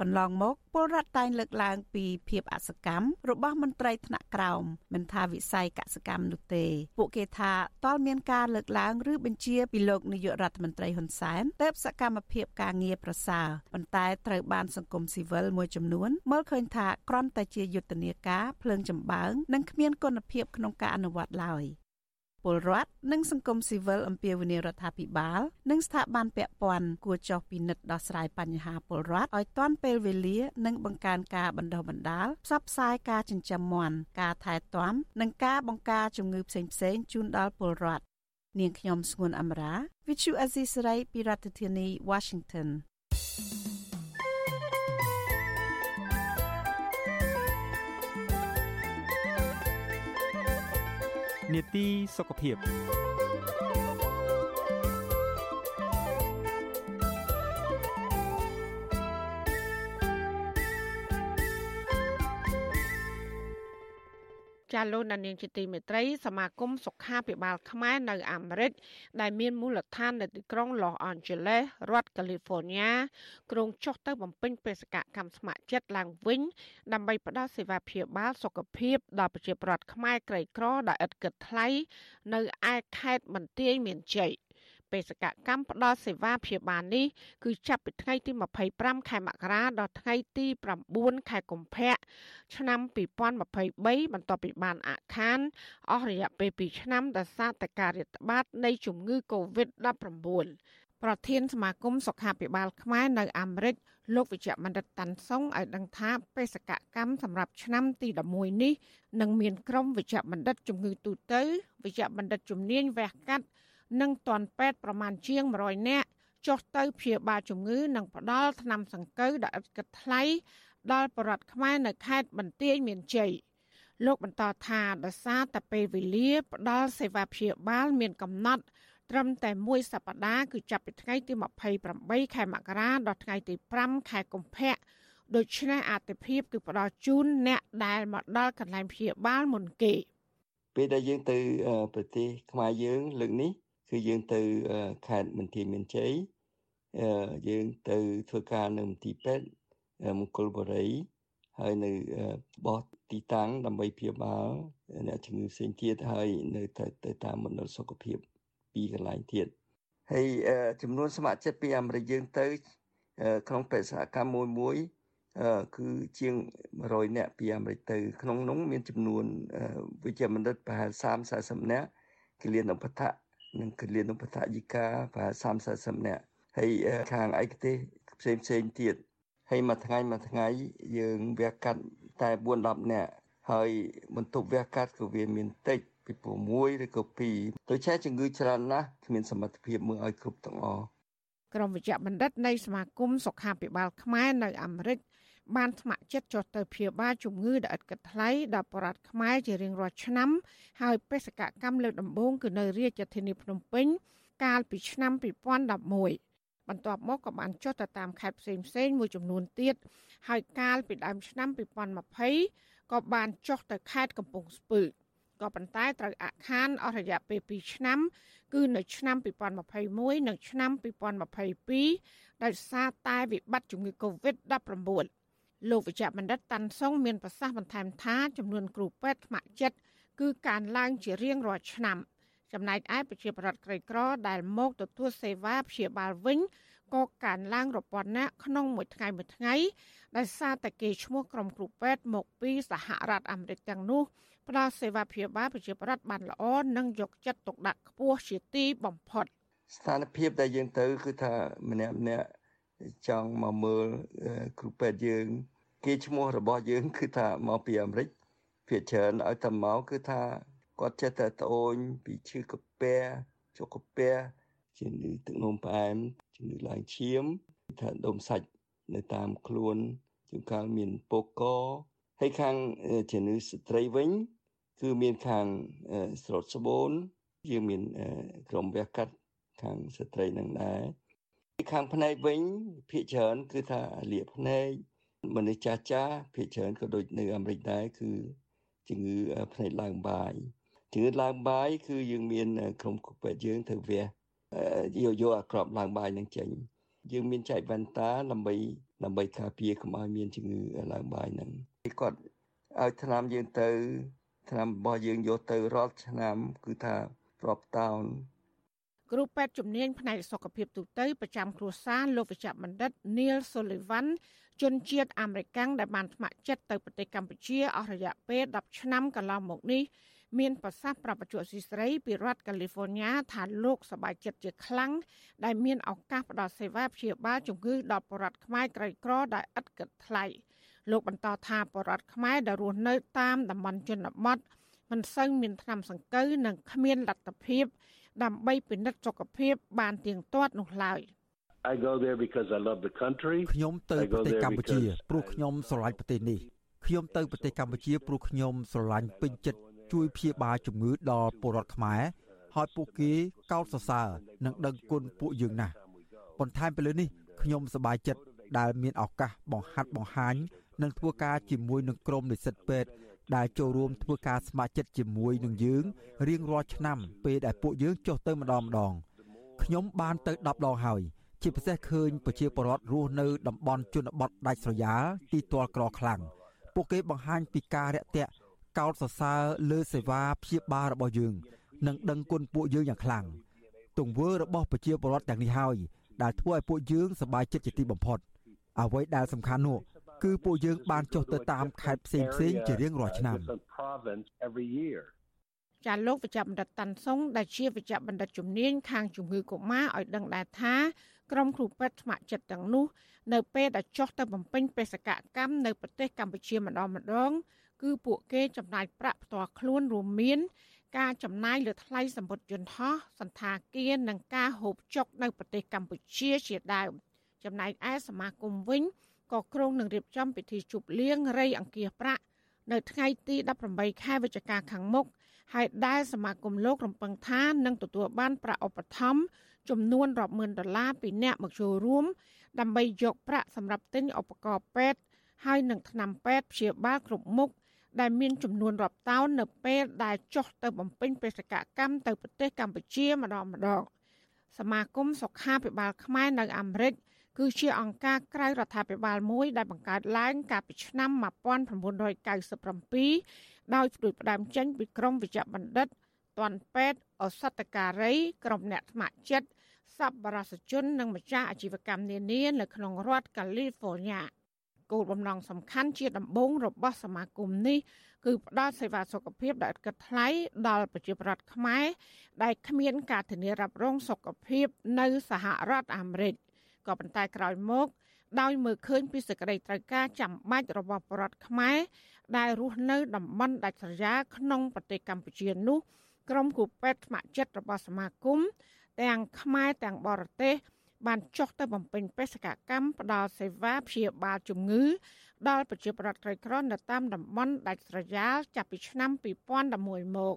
កន្លងមកពលរដ្ឋតែងលើកឡើងពីភាពអសកម្មរបស់មន្ត្រីថ្នាក់ក្រោមមិនថាវិស័យកសកម្មនោះទេ ពួកគេថាតលមានការលើកឡើងឬបញ្ជាពីលោកនាយករដ្ឋមន្ត្រីហ៊ុនសែនទៅសកម្មភាពការងារប្រសើរប៉ុន្តែត្រូវបានសង្គមស៊ីវិលមួយចំនួនមើលឃើញថាគ្រាន់តែជាយុទ្ធនាការភ្លើងចម្បើងនិងគ្មានគុណភាពក្នុងការអនុវត្តឡើយ ពលរដ្ឋនិងសង្គមស៊ីវិលអំពាវនាវរដ្ឋាភិបាល និងស្ថាប័នពាក់ព័ន្ធគួរចុះពិនិត្យដោះស្រាយបញ្ហាពលរដ្ឋឲ្យទាន់ពេលវេលា និងបង្កើនការបណ្ដុះបណ្ដាលផ្សព្វផ្សាយការចិញ្ចឹមមាន់ការថែទាំនិងការបង្ការជំងឺផ្សេងៗជូនដល់ពលរដ្ឋនាងខ្ញុំស្ងួនអមរា Vithu Azisari ពីរដ្ឋធានី Washington នេតិសុខភាព ចាលោកដានៀងជាទីមេត្រីសមាគមសុខាភិបាលខ្មែរនៅអាមេរិកដែលមានមូលដ្ឋាននៅទីក្រុង Los Angeles រដ្ឋ California ក្រុងចុះទៅបំពេញបេសកកម្មស្ម័គ្រចិត្តឡើងវិញដើម្បីផ្តល់សេវាព្យាបាលសុខភាពដល់ប្រជាពលរដ្ឋខ្មែរក្រីក្រដែលឥតគិតថ្លៃនៅឯខេត្តបន្ទាយមានជ័យ បេសកកម្មផ្ដល់សេវាព្យាបាលនេះគឺចាប់ពីថ្ងៃទី25ខែមករាដល់ថ្ងៃទី9ខែកុម្ភៈឆ្នាំ2023បន្ទាប់ពីបានអាក់ខានអស់រយៈពេល2ឆ្នាំដោយសារតែការរាតត្បាតនៃជំងឺ Covid-19 ប្រធានសមាគមសុខាភិបាលខ្មែរនៅអាមេរិកលោកវិជ្ជបណ្ឌិតតាន់សុងឲ្យដឹងថាបេសកកម្មសម្រាប់ឆ្នាំទី11នេះនឹងមានក្រុមវិជ្ជបណ្ឌិតជំងឺទូទៅវិជ្ជបណ្ឌិតជំនាញវះកាត់ និងតនពេទ្យប្រមាណជាង100នាក់ចុះទៅព្យាបាលជំងឺនិងផ្ដល់ថ្នាំសង្កូវដែលឥតគិតថ្លៃដល់បរដ្ឋខ្មែរនៅខេត្តបន្ទាយមានជ័យលោកបន្តថាដោយសារតែពេលវេលា ផ្ដល់សេវាព្យាបាលមានកំណត់ត្រឹមតែមួយសប្តាហ៍គឺចាប់ពីថ្ងៃទី28ខែមករាដល់ថ្ងៃទី5ខែកុម្ភៈដូច្នេះអតិភិបគឺផ្ដល់ជូនអ្នកដែលមកដល់កន្លែងព្យាបាលមុនគេពេលដែលយើងទៅប្រទេសខ្មែរយើងលើកនេះ គឺយើងទៅខេត្តមន្ទីរមានជ័យយើងទៅធ្វើការនៅមន្ទីរពេទ្យមង្គលបុរីហើយនៅបោះទីតាំងដើម្បីព្យាបាលអ្នកជំងឺផ្សេងទៀតហើយនៅទៅតាមមណ្ឌលសុខភាពពីរកន្លែងទៀតហើយចំនួនស្ម័គ្រចិត្តពីអាមេរិកយើងទៅក្នុងបេសកកម្មមួយមួយគឺជាង100នាក់ពីអាមេរិកទៅក្នុងនោះមានចំនួនវិជ្ជាបណ្ឌិតប្រហែល30 40នាក់គិលានុបដ្ឋៈ និងគិលានុបដ្ឋយិកាប្រហែល30 40នាក់ហើយខាងឯកទេសផ្សេងផ្សេងទៀតហើយមួយថ្ងៃមួយថ្ងៃយើងវះកាត់តែ4 10នាក់ហើយបន្ទប់វះកាត់ក៏វាមានតិចពី6ឬក៏2ដូច្នេះជំងឺច្រើនណាស់គ្មានសមត្ថភាពមើលឲ្យគ្រប់ទាំងអស់ក្រុមវិជ្ជបណ្ឌិតនៃសមាគមសុខាភិបាលខ្មែរនៅអាមេរិក បានស្ម័គ្រចិត្តចុះទៅព្យាបាលជំងឺដែលឥតគិតថ្លៃដល់ប្រជាពលរដ្ឋខ្មែរជារៀងរាល់ឆ្នាំ ហើយបេសកកម្មលើកដំបូងគឺនៅរាជធានីភ្នំពេញ កាលពីឆ្នាំ2011បន្ទាប់មកក៏បានចុះទៅតាមខេត្តផ្សេងៗមួយចំនួនទៀតហើយកាលពីដើមឆ្នាំ2020ក៏បានចុះទៅខេត្តកំពង់ស្ពឺក៏ប៉ុន្តែត្រូវអាក់ខានអស់រយៈពេល2ឆ្នាំ គឺនៅឆ្នាំ2021និងឆ្នាំ2022ដោយសារតែវិបត្តិជំងឺ Covid-19 លោកវិជ្ជបណ្ឌិតតាន់សុងមានប្រសាសន៍បន្ថែមថាចំនួនគ្រូពេទ្យថ្នាក់ចិត្តគឺកើនឡើងជារៀងរាល់ឆ្នាំ ចំណែកឯប្រជាពលរដ្ឋក្រីក្រដែលមកទទួលសេវាព្យាបាលវិញក៏កើនឡើងរាប់ពាន់នាក់ក្នុងមួយថ្ងៃមួយថ្ងៃដោយសារតែគេឈ្មោះក្រុមគ្រូពេទ្យមកពីសហរដ្ឋអាមេរិកទាំងនោះផ្ដល់សេវាព្យាបាលប្រជាពលរដ្ឋបានល្អនិងយកចិត្តទុកដាក់ខ្ពស់ជាទីបំផុតស្ថានភាពដែលយើងទៅគឺថាម្នាក់ម្នាក់ ចង់មកមើលគ្រូពេទ្យយើង គេឈ្មោះរបស់យើង គឺថាមកពីអាមេរិកភាគច្រើនឲ្យតែមកគឺថាគាត់ចេះតែត្អូញពីឈឺកាពះជក់កាពះជំងឺទឹកនោមផ្អែមជំងឺឡើងឈាមថាដុំសាច់នៅតាមខ្លួនជួនកាលមានពកកហើយខាងជំងឺស្ត្រីវិញ គឺមានខាងស្រោតស្បូនយើងមានក្រុមវះកាត់ខាងស្ត្រីនឹងដែរ ខាងភ្នែកវិញភាគច្រើនគឺថាលាកភ្នែកមនុស្សចាស់ចាស់ភាគច្រើនក៏ដូចនៅអាមេរិកដែរគឺជំងឺភ្នែកឡើងបាយជំងឺឡើងបាយគឺយើងមានក្រុមគូពេទ្យយើងទៅវះយកយកអាក្របឡើងបាយនឹងចេញយើងមានចែកវ៉ែនតាដើម្បីដើម្បីការពារកុំឲ្យមានជំងឺឡើងបាយហ្នឹងគាត់ឲ្យថ្នាំយើងទៅថ្នាំរបស់យើងយកទៅរាល់ឆ្នាំគឺថារាប់តោន គ្រូពេទ្យជំនាញផ្នែកសុខភាពទូទៅប្រចាំគ្រួសារលោកវិជ្ជបណ្ឌិត Neil Sullivan ជនជាតិអាមេរិកាំងដែលបានស្ម័គ្រចិត្តទៅប្រទេសកម្ពុជាអស់រយៈពេល10ឆ្នាំកន្លងមកនេះមានប្រសាសន៍ប្រាប់បច្ចុប្បន្នស៊ីស្រីពីរដ្ឋកាលីហ្វ័រញ៉ាថាលោកសប្បាយចិត្តជាខ្លាំងដែលមានឱកាសផ្តល់សេវាព្យាបាលជំងឺដល់ប្រជាពលរដ្ឋខ្មែរក្រីក្រដែលឥតគិតថ្លៃលោកបន្តថាប្រជាពលរដ្ឋខ្មែរដែលរស់នៅតាមតំបន់ជនបទមិនសូវមានថ្នាំសង្កូវនិងគ្មានលទ្ធភាព ដើម្បីពិនិត្យសុខភាពបានទៀងទាត់នោះឡើយ I go there because I love the country ខ្ញុំទៅប្រទេសកម្ពុជាព្រោះខ្ញុំស្រឡាញ់ប្រទេសនេះខ្ញុំទៅប្រទេសកម្ពុជាព្រោះខ្ញុំស្រឡាញ់ពេញចិត្តជួយព្យាបាលជំងឺដល់ពលរដ្ឋខ្មែរហើយពួកគេកោតសរសើរនិងដឹងគុណពួកយើងណាស់បន្ថែមពីលើនេះខ្ញុំសប្បាយចិត្តដែលមានឱកាសបង្ហាត់បង្ហាញនិងធ្វើការជាមួយនឹងក្រុមនិស្សិតពេទ្យ ដែលចូលរួមធ្វើការស្ម័គ្រចិត្តជាមួយនឹងយើងរៀងរាល់ឆ្នាំពេលដែលពួកយើងចុះទៅម្ដងម្ដងខ្ញុំបានទៅ10ដងហើយជាពិសេសឃើញប្រជាពលរដ្ឋរស់នៅតំបន់ជនបទដាច់ស្រយាលទីទាល់ក្រខ្លាំងពួកគេបង្ហាញពីការរាក់ទាក់កោតសរសើរលើសេវាព្យាបាលរបស់យើង និងដឹងគុណពួកយើងយ៉ាងខ្លាំងទង្វើរបស់ប្រជាពលរដ្ឋទាំងនេះហើយដែលធ្វើឲ្យពួកយើងសប្បាយចិត្តជាទីបំផុតអ្វីដែលសំខាន់នោះ គឺពួកយើងបានចុះទៅតាមខេត្តផ្សេងផ្សេងជារៀងរាល់ឆ្នាំចាលោកវិជ្ជបណ្ឌិតតាន់សុងដែលជាវិជ្ជបណ្ឌិតជំនាញខាងជំងឺកុមារឲ្យដឹងដែរថាក្រុមគ្រូពេទ្យថ្នាក់ចិត្តទាំងនោះនៅពេលដែលចុះទៅបំពេញបេសកកម្មនៅប្រទេសកម្ពុជាម្ដងម្ដង គឺពួកគេចំណាយប្រាក់ផ្ទាល់ខ្លួនរួមមាន ការចំណាយលើថ្លៃសម្ពុតយន្តហោះសន្តាគារនិងការហូបចុកនៅប្រទេសកម្ពុជាជាដើមចំណែកឯសមាគមវិញ ក៏ក្រុងនឹងរៀបចំពិធីជប់លៀងរៃអង្គាសប្រាក់នៅថ្ងៃទី18ខែវិច្ឆិកាខាងមុខហើយដែលសមាគមលោករំពឹងថានឹងទទួលបានប្រាក់ឧបត្ថម្ភចំនួនរាប់ម៉ឺនដុល្លារពីអ្នកមកចូលរួមដើម្បីយកប្រាក់សម្រាប់ទិញឧបករណ៍ពេទ្យហើយនឹងថ្នាំពេទ្យព្យាបាលគ្រប់មុខដែលមានចំនួនរាប់តោននៅពេលដែលចុះទៅបំពេញបេសកកម្មទៅប្រទេសកម្ពុជាម្ដងម្ដងសមាគមសុខាភិបាលខ្មែរនៅអាមេរិក គឺជាអង្គការក្រៅរដ្ឋាភិបាលមួយដែលបង្កើតឡើងកាលពីឆ្នាំ1997ដោយផ្ដួចផ្ដើមចេញពីក្រមវិជ្ជបណ្ឌិតទាន់ពេទ្យអសតការីក្រុមអ្នកស្ម័គ្រចិត្តសប្បុរសជននិងម្ចាស់អាជីវកម្មនានានៅក្នុងរដ្ឋកាលីហ្វ័រញ៉ាគោលបំណងសំខាន់ជាដំបូងរបស់សមាគមនេះគឺផ្ដល់សេវាសុខភាពដែលឥតគិតថ្លៃដល់ប្រជាពលរដ្ឋខ្មែរដែលគ្មានការធានារ៉ាប់រងសុខភាពនៅសហរដ្ឋអាមេរិក ក៏ប៉ុន្តែក្រោយមកដោយមើលឃើញពីសេចក្តីត្រូវការចាំបាច់របស់ប្រជាពលរដ្ឋខ្មែរដែលរស់នៅតំបន់ដាច់ស្រយាលក្នុងប្រទេសកម្ពុជានោះក្រុមគូពេទ្យថ្នាក់ចិត្តរបស់សមាគមទាំងខ្មែរទាំងបរទេសបានចុះទៅបំពេញបេសកកម្មផ្ដល់សេវាព្យាបាលជំងឺ ដល់ប្រជាពលរដ្ឋក្រីក្រនៅតាមតំបន់ដាច់ស្រយាលចាប់ពីឆ្នាំ2011មក